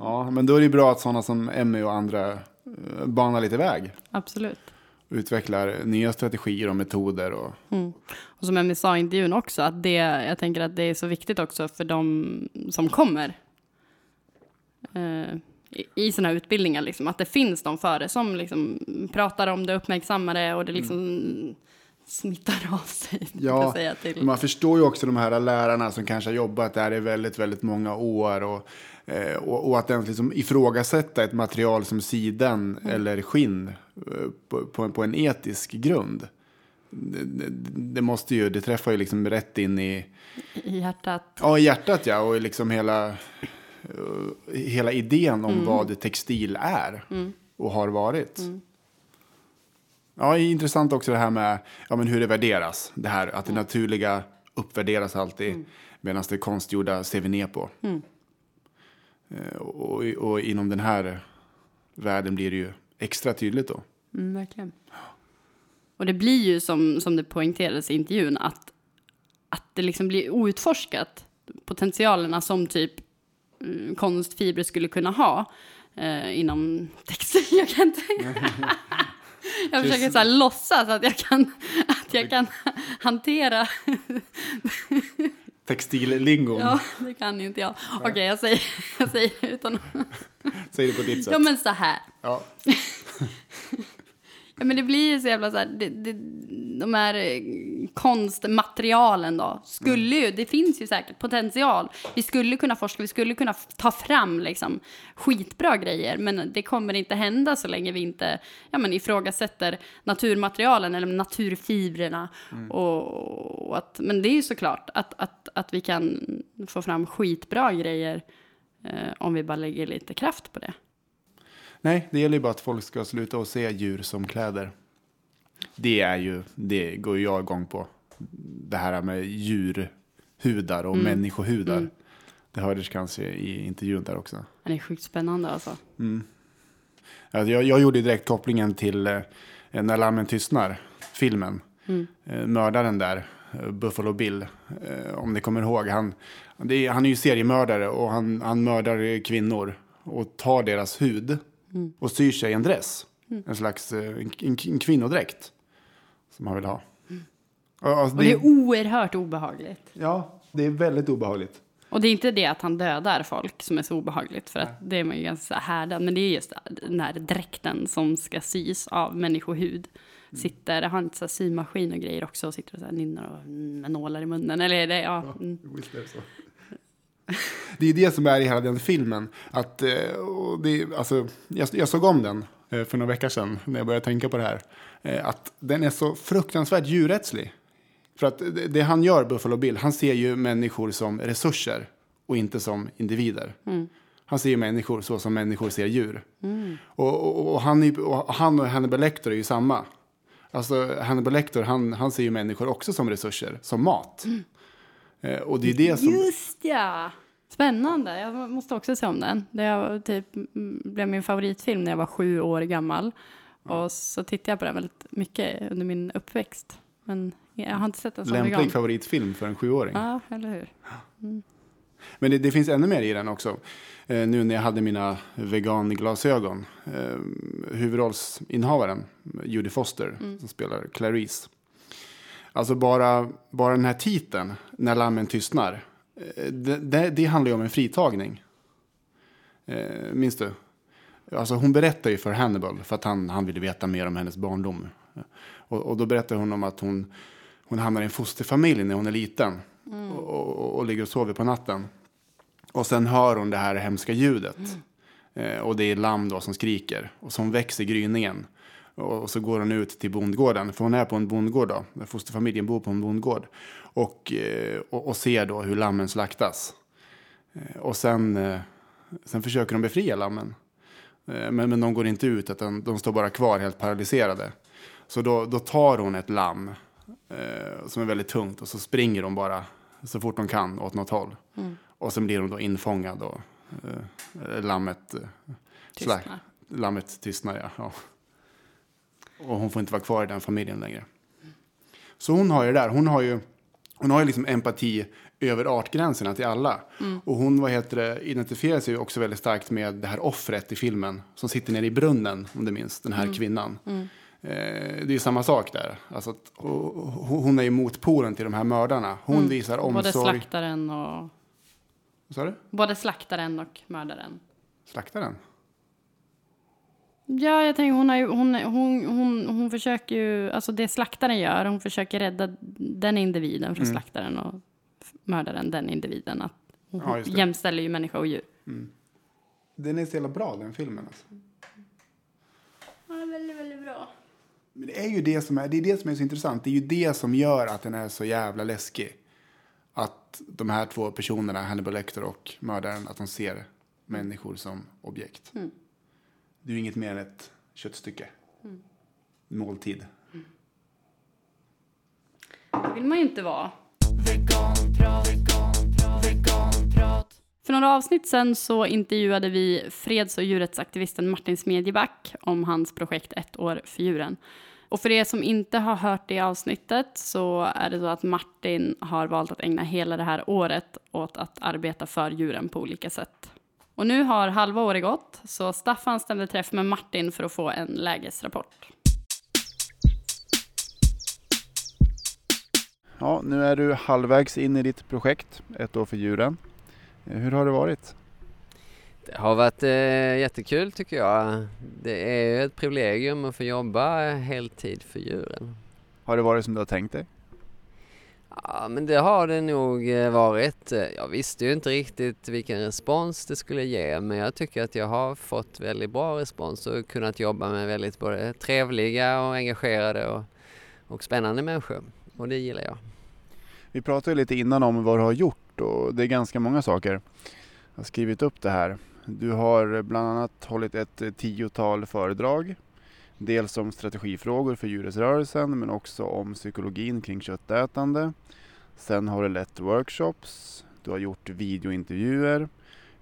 Ja, men då är det bra att sådana som Emmy och andra eh, banar lite väg. absolut. Utvecklar nya strategier och metoder. Och, Och som Emmy sa i intervjun också, att det, jag tänker att det är så viktigt också för de som kommer eh, i, i här utbildningar, liksom, att det finns de före som liksom pratar om det, uppmärksammar det och det liksom smittar av sig. Ja, säga, till. Man förstår ju också de här lärarna som kanske har jobbat där i väldigt, väldigt många år. Och, eh, och, och att ens liksom ifrågasätta ett material som siden eller skinn eh, på, på, en- på en etisk grund. Det, det, måste ju, det träffar ju liksom rätt in i, I hjärtat. ja, i hjärtat ja, och liksom hela, eh, hela idén om vad textil är och har varit. Ja, intressant också det här med ja, men hur det värderas. Det här att det naturliga uppvärderas alltid medan det konstgjorda ser vi ner på. Eh, Och, och inom den här världen blir det ju extra tydligt då. Mm, verkligen. Och det blir ju som, som det poängterades i intervjun att, att det liksom blir outforskat potentialerna som typ mm, konstfibrer skulle kunna ha eh, inom textil. Jag kan inte... jag försöker så här låtsas att jag kan, att jag kan hantera Textillingon. Ja, det kan inte jag. Okej, jag säger, jag säger utan. Säg det på ditt sätt. Ja, men så här. Ja. Ja, men det blir ju så jävla så här, det, det, de här eh, konstmaterialen då, skulle ju, det finns ju säkert potential. Vi skulle kunna forska, vi skulle kunna ta fram liksom skitbra grejer, men det kommer inte hända så länge vi inte ja, men ifrågasätter naturmaterialen eller naturfibrerna. Och, och att, men det är ju såklart att, att, att vi kan få fram skitbra grejer eh, om vi bara lägger lite kraft på det. Nej, det gäller ju bara att folk ska sluta att se djur som kläder. Det är ju, det går jag igång på. Det här med djurhudar och människohudar. Det hördes kanske i intervjun där också. Det är sjukt spännande alltså. Alltså jag, jag gjorde direkt kopplingen till eh, När lammen tystnar, filmen. Eh, mördaren där, eh, Buffalo Bill, eh, om ni kommer ihåg. Han, det är, han är ju seriemördare och han, han mördar kvinnor och tar deras hud och syr sig en dress. En slags eh, en, en, en kvinnodräkt som han vill ha. Ja, Alltså, Och det är oerhört obehagligt. ja, det är väldigt obehagligt. Och det är inte det att han dödar folk som är så obehagligt, för att det är man ju ganska härdad. Men det är just den här dräkten som ska sys av människohud. Sitter, har inte så symaskin och grejer också och sitter och så här nynnar och mm, med nålar i munnen. Eller det, ja. Mm. Det är det som är i hela den filmen. Att, eh, och det, alltså, jag, jag såg om den eh, för några veckor sedan när jag började tänka på det här. Eh, Att den är så fruktansvärt djurrättslig. För att det, han gör, Buffalo Bill, han ser ju människor som resurser och inte som individer. Han ser ju människor så som människor ser djur. Och, och, och, han, är- och han och Hannibal Lecter är ju samma. Alltså Hannibal Lecter, han, han ser ju människor också som resurser, som mat. Eh, Och det är det som... Just ja! Spännande, jag måste också se om den. Det typ, mm, blev min favoritfilm när jag var sju år gammal. Och så tittade jag på den väldigt mycket under min uppväxt. Men jag har inte sett den så mycket Lämplig om. favoritfilm för en sjuåring. Ja, eller hur? Men det, det finns ännu mer i den också. Eh, nu när jag hade mina veganglasögon. Eh, huvudrollsinnehavaren, Judy Foster, som spelar Clarice. Alltså bara, bara den här titeln, När lammen tystnar. Eh, det, det, det handlar ju om en fritagning. Eh, minns du? Alltså hon berättar ju för Hannibal för att han, han ville veta mer om hennes barndom. Och, och då berättar hon om att hon, hon hamnar i en fosterfamilj när hon är liten. Och, och, och ligger och sover på natten. Och sen hör hon det här hemska ljudet. Eh, och det är lamm då som skriker. Och som växer gryningen. Och, så går hon ut till bondgården. För hon är på en bondgård då. Där fosterfamiljen bor på en bondgård. Och, eh, och, och ser då hur lammen slaktas. Eh, och sen, eh, sen försöker de befria lammen. Men, men de går inte ut, utan de står bara kvar helt paralyserade. Så då, då tar hon ett lamm som är väldigt tungt och så springer de bara så fort de kan åt något håll. Och sen blir de då infångad och eh, lammet, eh, Tystnar. lammet tystnar. Ja. Ja. Och hon får inte vara kvar i den familjen längre. Så hon har ju det där. Hon har ju, hon har ju liksom empati över artgränserna till alla. Och hon vad heter det, identifierar sig också väldigt starkt med det här offret i filmen. Som sitter nere i brunnen, om du minns, den här kvinnan. Eh, det är ju samma sak där. Alltså att, och, och, hon är ju motpolen till de här mördarna. Hon visar Både omsorg. slaktaren och, Vad sa du? både slaktaren och mördaren. Slaktaren? Ja, jag tänker hon, har ju, hon, hon, hon, hon försöker ju, alltså det slaktaren gör, hon försöker rädda den individen från slaktaren och mördaren, den individen. Att hon Ja, jämställer ju människa och djur. Den är så jävla bra den filmen alltså. Ja, väldigt, väldigt bra. Men det är ju det som är, det är det som är så intressant. Det är ju det som gör att den är så jävla läskig. Att de här två personerna, Hannibal Lecter och mördaren, att de ser människor som objekt. Det är ju inget mer än ett köttstycke. Måltid. Det vill man ju inte vara. För några avsnitt sen så intervjuade vi freds och djurrättsaktivisten Martin Smedjeback om hans projekt Ett år för djuren. Och för er som inte har hört det avsnittet så är det så att Martin har valt att ägna hela det här året åt att arbeta för djuren på olika sätt. Och nu har halva året gått, så Staffan stämde träff med Martin för att få en lägesrapport. Ja, nu är du halvvägs in i ditt projekt, ett år för djuren. Hur har det varit? Det har varit eh, jättekul tycker jag. Det är ett privilegium att få jobba heltid för djuren. Har det varit som du har tänkt dig? Ja, men det har det nog eh, varit. Jag visste ju inte riktigt vilken respons det skulle ge, men jag tycker att jag har fått väldigt bra respons och kunnat jobba med väldigt både trevliga och engagerade och, och spännande människor. Och det gillar jag. Vi pratade ju lite innan om vad du har gjort och det är ganska många saker. Jag har skrivit upp det här. Du har bland annat hållit ett tiotal föredrag. Dels om strategifrågor för djurrättsrörelsen men också om psykologin kring köttätande. Sen har du lett workshops. Du har gjort videointervjuer,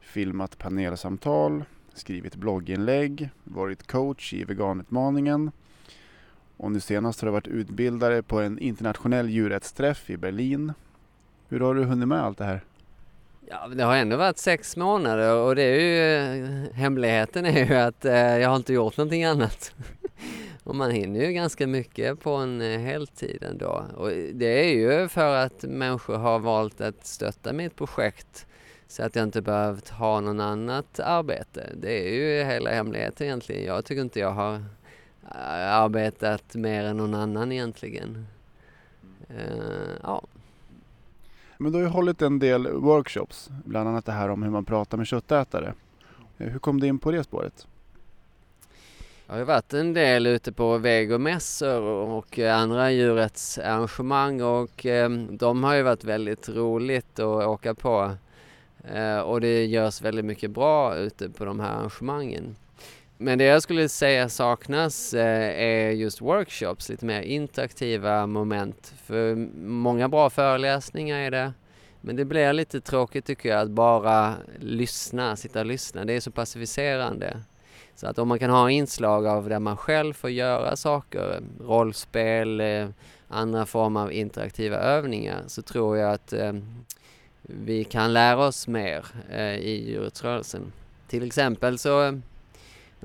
filmat panelsamtal, skrivit blogginlägg, varit coach i veganutmaningen. Och nu senast har du varit utbildare på en internationell djurrättsträff i Berlin. Hur har du hunnit med allt det här? Ja, det har ändå varit sex månader och det är ju eh, hemligheten är ju att eh, jag har inte gjort någonting annat. och man hinner ju ganska mycket på en eh, heltid ändå. Och det är ju för att människor har valt att stötta mitt projekt så att jag inte behövt ha någon annat arbete. Det är ju hela hemligheten egentligen. Jag tycker inte jag har arbetat mer än någon annan egentligen. Uh, ja. Men du har ju hållit en del workshops, bland annat det här om hur man pratar med köttätare. Eh, hur kom du in på det spåret? Jag har ju varit en del ute på vegomässor och andra djurrättsarrangemang och ehm, de har ju varit väldigt roligt att åka på. Eh, och det görs väldigt mycket bra ute på de här arrangemangen. Men det jag skulle säga saknas eh, är just workshops, lite mer interaktiva moment. För många bra föreläsningar är det. Men det blir lite tråkigt tycker jag att bara lyssna, sitta och lyssna. Det är så passiviserande. Så att om man kan ha inslag av där man själv får göra saker, rollspel, eh, andra former av interaktiva övningar, så tror jag att eh, vi kan lära oss mer i djurrättsrörelsen. Till exempel så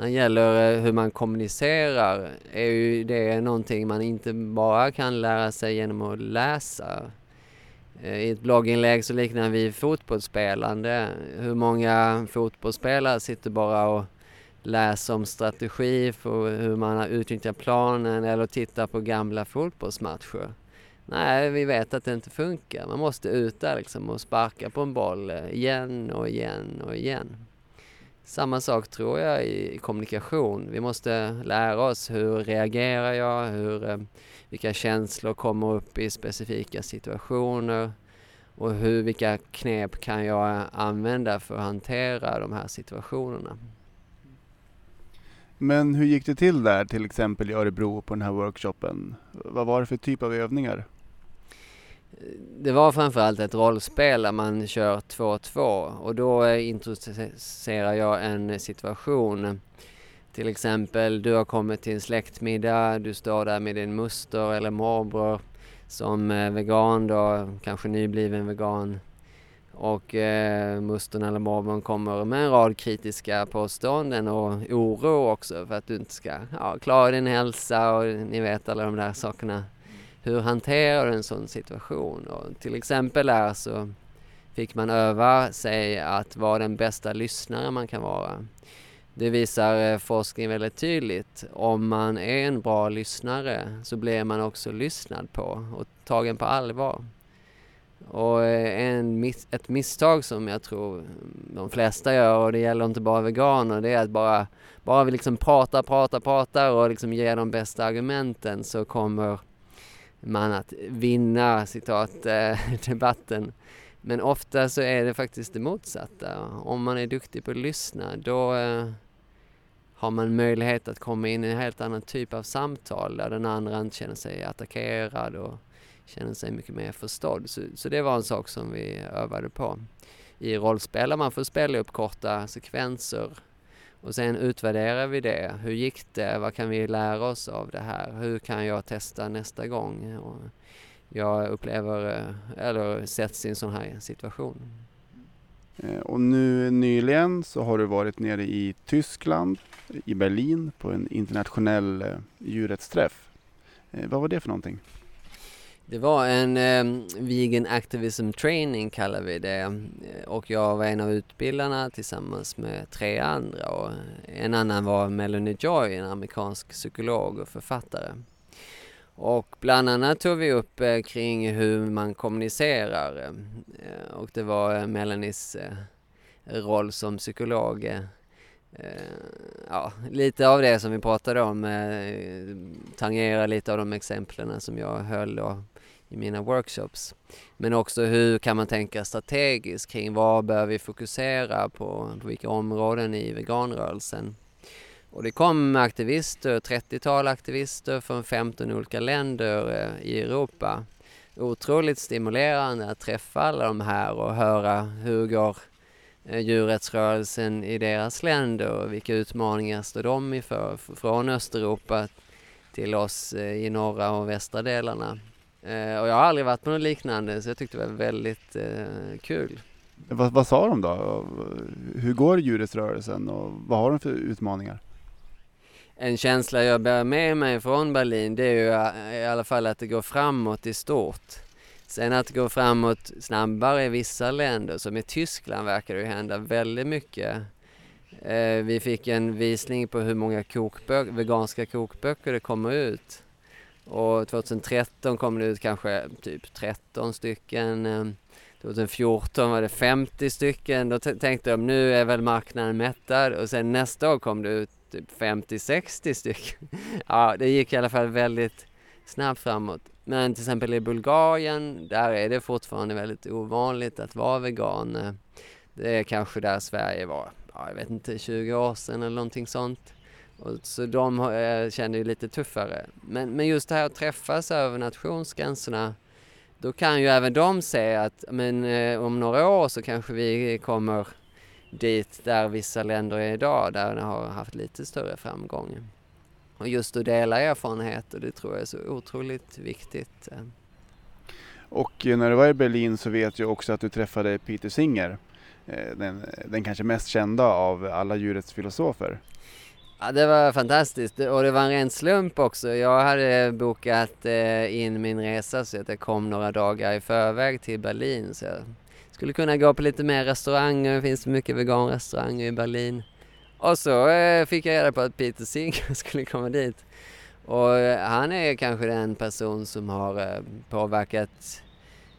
när det gäller eh, hur man kommunicerar är ju det någonting man inte bara kan lära sig genom att läsa. Eh, I ett blogginlägg så liknar vi fotbollsspelande. Hur många fotbollsspelare sitter bara och läser om strategi för hur man utnyttjar planen eller tittar på gamla fotbollsmatcher. Nej, vi vet att det inte funkar. Man måste ut där liksom och sparka på en boll eh, igen och igen och igen. Samma sak tror jag i kommunikation. Vi måste lära oss hur reagerar jag, hur, eh, vilka känslor kommer upp i specifika situationer och hur, vilka knep kan jag använda för att hantera de här situationerna. Men hur gick det till där, till exempel i Örebro på den här workshopen? Vad var det för typ av övningar? Det var framförallt ett rollspel där man kör 2-2 och då eh, introducerar jag en situation. Till exempel, du har kommit till en släktmiddag, du står där med din moster eller morbror som eh, vegan då, kanske nybliven vegan. Och eh, mustern eller morbrorn kommer med en rad kritiska påståenden och oro också för att du inte ska ja, klara din hälsa och ni vet alla de där sakerna. Hur hanterar du en sån situation? Och till exempel där så fick man öva sig att vara den bästa lyssnare man kan vara. Det visar eh, forskning väldigt tydligt. Om man är en bra lyssnare så blir man också lyssnad på och tagen på allvar. Och eh, en ett misstag som jag tror de flesta gör, och det gäller inte bara veganer, det är att bara, bara vi liksom pratar, pratar, pratar och liksom ger de bästa argumenten så kommer man att vinna, citat, eh, debatten. Men ofta så är det faktiskt det motsatta. Om man är duktig på att lyssna då eh, har man möjlighet att komma in i en helt annan typ av samtal där den andra inte känner sig attackerad och känner sig mycket mer förstådd. Så, så det var en sak som vi övade på. I rollspel man får spela upp korta sekvenser och sen utvärderar vi det. Hur gick det? Vad kan vi lära oss av det här? Hur kan jag testa nästa gång? Och jag upplever, eh, eller sätts i en sån här situation. Eh, och nu nyligen så har du varit nere i Tyskland, i Berlin, på en internationell eh, djurrättsträff. Vad var det för någonting? Det var en eh, vegan activism training kallar vi det och jag var en av utbildarna tillsammans med tre andra och en annan var Melanie Joy, en amerikansk psykolog och författare. Och bland annat tog vi upp eh, kring hur man kommunicerar eh, och det var eh, Melanies eh, roll som psykolog Eh, Eh, ja, lite av det som vi pratade om eh, tangerar lite av de exemplen som jag höll då i mina workshops. Men också hur kan man tänka strategiskt kring vad bör vi fokusera på, på vilka områden i veganrörelsen. Och det kom aktivister, 30-tal aktivister från 15 olika länder eh, i Europa. Otroligt stimulerande att träffa alla de här och höra hur går djurrättsrörelsen i deras länder och vilka utmaningar står de inför från Östeuropa till oss eh, i norra och västra delarna. Eh, Och jag har aldrig varit på något liknande så jag tyckte det var väldigt eh, kul. Vad, vad sa de då? Hur går djurrättsrörelsen och vad har de för utmaningar? En känsla jag bär med mig från Berlin det är ju eh, i alla fall att det går framåt i stort. Sen att det går framåt snabbare i vissa länder, som i Tyskland verkar det ju hända väldigt mycket. Eh, vi fick en visning på hur många kokbö- veganska kokböcker det kommer ut. Och 2013 kom det ut kanske typ 13 stycken. Eh, 2014 var det 50 stycken. Då tänkte de nu är väl marknaden mättad och sen nästa år kom det ut typ 50-60 stycken. ja, det gick i alla fall väldigt snabbt framåt. Men till exempel i Bulgarien, där är det fortfarande väldigt ovanligt att vara vegan. Det är kanske där Sverige var, ja, jag vet inte, 20 år sedan eller någonting sånt. Och så de har- eh, känner ju lite tuffare. Men, men just det här att träffas över nationsgränserna, då kan ju även de se att men, eh, om några år så kanske vi kommer dit där vissa länder är idag, där de har haft lite större framgång. Och just att dela erfarenheter, det tror jag är så otroligt viktigt. eh. Och eh, när du var i Berlin så vet jag också att du träffade Peter Singer. eh, Den, den kanske mest kända av alla djurrättsfilosofer. Ja, det var fantastiskt och det var en ren slump också. Jag hade bokat in min resa så att jag kom några dagar i förväg till Berlin. Så jag skulle kunna gå på lite mer restauranger, det finns mycket veganrestauranger i Berlin. Och så eh, fick jag reda på att Peter Singer skulle komma dit. Och eh, han är kanske den person som har eh, påverkat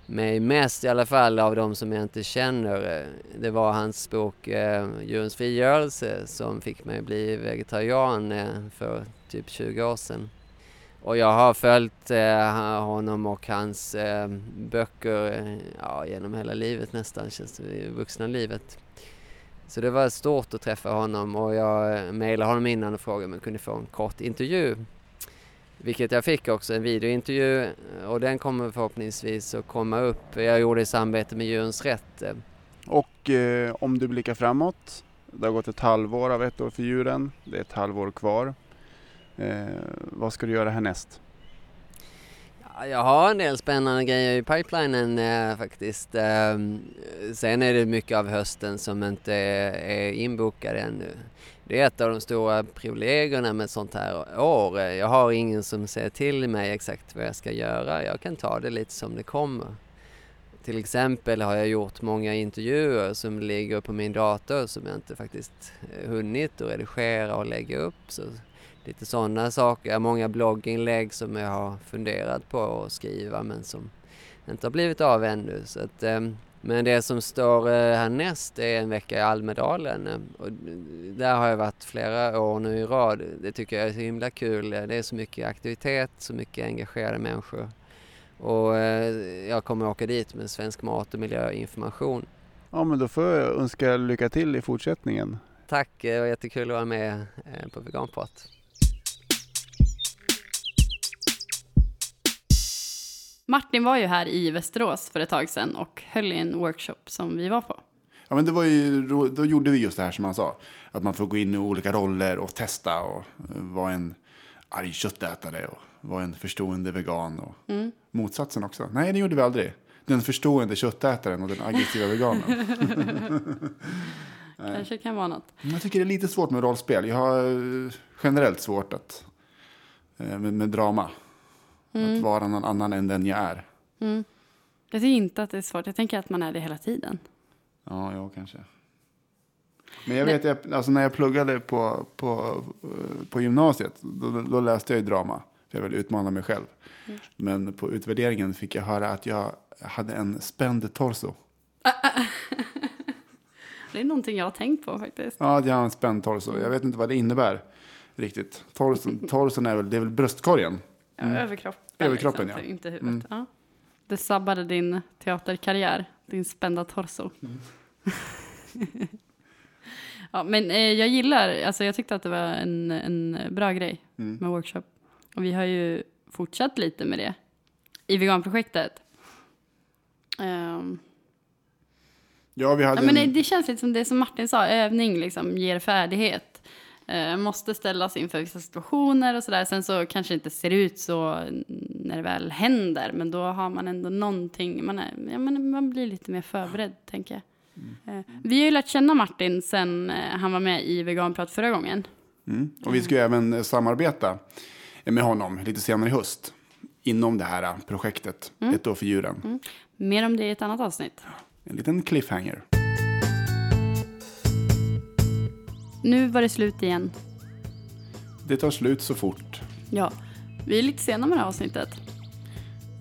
mig mest i alla fall av de som jag inte känner. Det var hans bok eh, Djurens frigörelse som fick mig att bli vegetarian eh, för typ 20 år sedan. Och jag har följt eh, honom och hans eh, böcker eh, ja, genom hela livet nästan, känns det, vuxna livet. Så det var stort att träffa honom och jag eh, mejlade honom innan och frågade om jag kunde få en kort intervju. Vilket jag fick också, en videointervju eh, och den kommer förhoppningsvis att komma upp. Jag gjorde i samarbete med Djurens Rätt. Och eh, om du blickar framåt. Det har gått ett halvår av ett år för djuren. Det är ett halvår kvar. Eh, vad ska du göra härnäst? Jag har en del spännande grejer i pipelinen eh, faktiskt. Eh, sen är det mycket av hösten som inte är, är inbokad ännu. Det är ett av de stora privilegierna med ett sånt här år. Jag har ingen som säger till mig exakt vad jag ska göra. Jag kan ta det lite som det kommer. Till exempel har jag gjort många intervjuer som ligger på min dator som jag inte faktiskt eh, hunnit att redigera och lägga upp. Så lite sådana saker. Många blogginlägg som jag har funderat på att skriva men som inte har blivit av ännu. Så att, ehm, men det som står eh, härnäst är en vecka i Almedalen eh, och där har jag varit flera år nu i rad. Det tycker jag är så himla kul. Det är så mycket aktivitet, så mycket engagerade människor. Och eh, jag kommer åka dit med svensk mat och miljöinformation. Ja, men då får jag önska lycka till i fortsättningen. Tack, det var jättekul att vara med eh, på Veganprat. Martin var ju här i Västerås för ett tag sedan och höll i en workshop som vi var på. Ja, men det var ju, då gjorde vi just det här som han sa. Att man får gå in i olika roller och testa och eh, vara en arg köttätare och vara en förstående vegan. Och motsatsen också. Nej, det gjorde vi aldrig. Den förstående köttätaren och den aggressiva veganen. Kanske kan vara något. Jag tycker det är lite svårt med rollspel. Jag har eh, generellt svårt att, eh, med, med drama. Att vara någon annan än den jag är. Jag tycker inte att det är svårt. Jag tänker att man är det hela tiden. Ja, ja kanske. Men jag vet, jag, alltså när jag pluggade på, på, på gymnasiet, då, då läste jag ju drama. För jag ville utmana mig själv. Men på utvärderingen fick jag höra att jag hade en spänd torso. Det är någonting jag har tänkt på faktiskt. Ja, att jag har en spänd torso. Jag vet inte vad det innebär riktigt. Torson, torson är väl, det är väl bröstkorgen. Ja, Överkroppen. Överkroppen, liksom, ja. Inte huvudet. Ja. Det sabbade din teaterkarriär. Din spända torso. ja, men eh, jag gillar, alltså jag tyckte att det var en, en bra grej med workshop. Och vi har ju fortsatt lite med det i veganprojektet. Ehm, Ja, vi hade Ja, men det, en, det känns lite som det som Martin sa, övning liksom ger färdighet. Eh, måste ställas inför vissa situationer och sådär. Sen så kanske det inte ser ut så när det väl händer, men då har man ändå någonting, man, är, ja, man, man blir lite mer förberedd tänker jag. Eh, vi har ju lärt känna Martin sen eh, han var med i Veganprat förra gången. mm, och vi ska ju även eh, samarbeta med honom lite senare i höst. Inom det här eh, projektet, Ett år för djuren. Mer om det i ett annat avsnitt. En liten cliffhanger. Nu var det slut igen. Det tar slut så fort. Ja, vi är lite sena med det här avsnittet.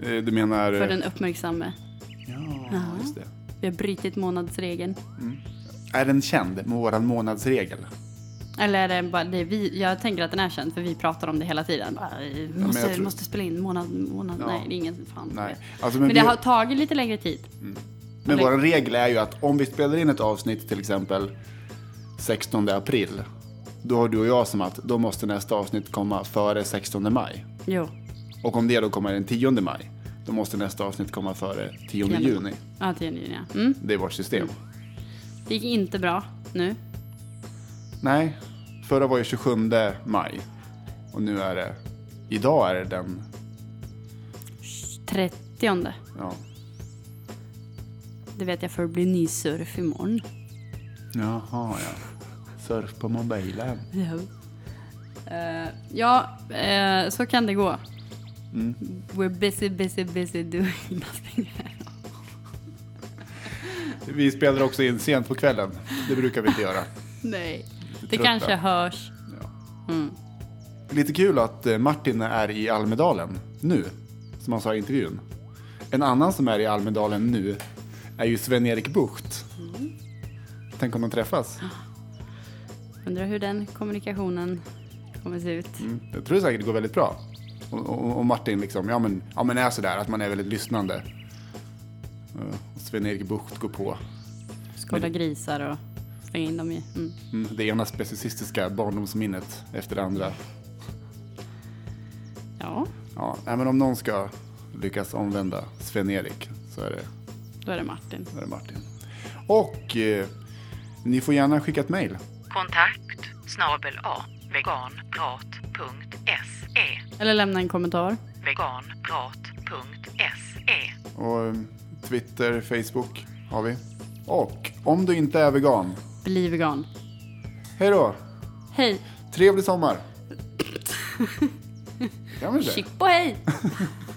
Eh, Du menar... För eh, den uppmärksamme. Ja, just det. Vi har brutit månadsregeln. Är den känd våran månadsregel? Eller är det bara det vi, jag tänker att den är känd för vi pratar om det hela tiden. Bara, vi måste, jag tror- måste spela in månad, månad. Ja. Nej, det är ingen fan Nej. Alltså, Men, men det vi- har tagit lite längre tid. Men vår regel är ju att om vi spelar in ett avsnitt till exempel 16 april. Då har du och jag som att då måste nästa avsnitt komma före 16 maj. Jo, Och om det då kommer den 10 maj. Då måste nästa avsnitt komma före 10 10 juni. ja, 10 juni. ja. Mm. Det är vårt system. Det gick inte bra nu. Nej, förra var ju 27 maj. Och nu är det, idag är det den, 30. ja. Det vet jag för det blir ny surf imorgon. Jaha ja. Surf på mobilen. Ja, Eh, ja eh, så kan det gå. Mm. We're busy, busy, busy doing nothing. Vi spelar också in sent på kvällen. Det brukar vi inte göra. Nej, det kanske hörs. Lite kul att eh, Martin är i Almedalen nu, som han sa i intervjun. En annan som är i Almedalen nu är ju Sven-Erik Bucht. Tänk om de träffas. Undrar hur den kommunikationen kommer se ut. Jag tror säkert det går väldigt bra. Och, och, och Martin liksom, ja men, ja men är sådär att man är väldigt lyssnande. Eh, Sven-Erik Bucht går på Skåda grisar och slänga in dem i. Mm. mm, det ena specicistiska barndomsminnet efter det andra. Ja, Ja, men om någon ska lyckas omvända Sven-Erik så är det då är det Martin. Där är Martin. Och eh, ni får gärna skicka ett mejl. Kontakt snabel a veganprat.se Eller lämna en kommentar. veganprat.se Och eh, Twitter, Facebook har vi. Och om du inte är vegan, Bli vegan. hej då! Hej! Trevlig sommar! Ja, men det. Chick på hej!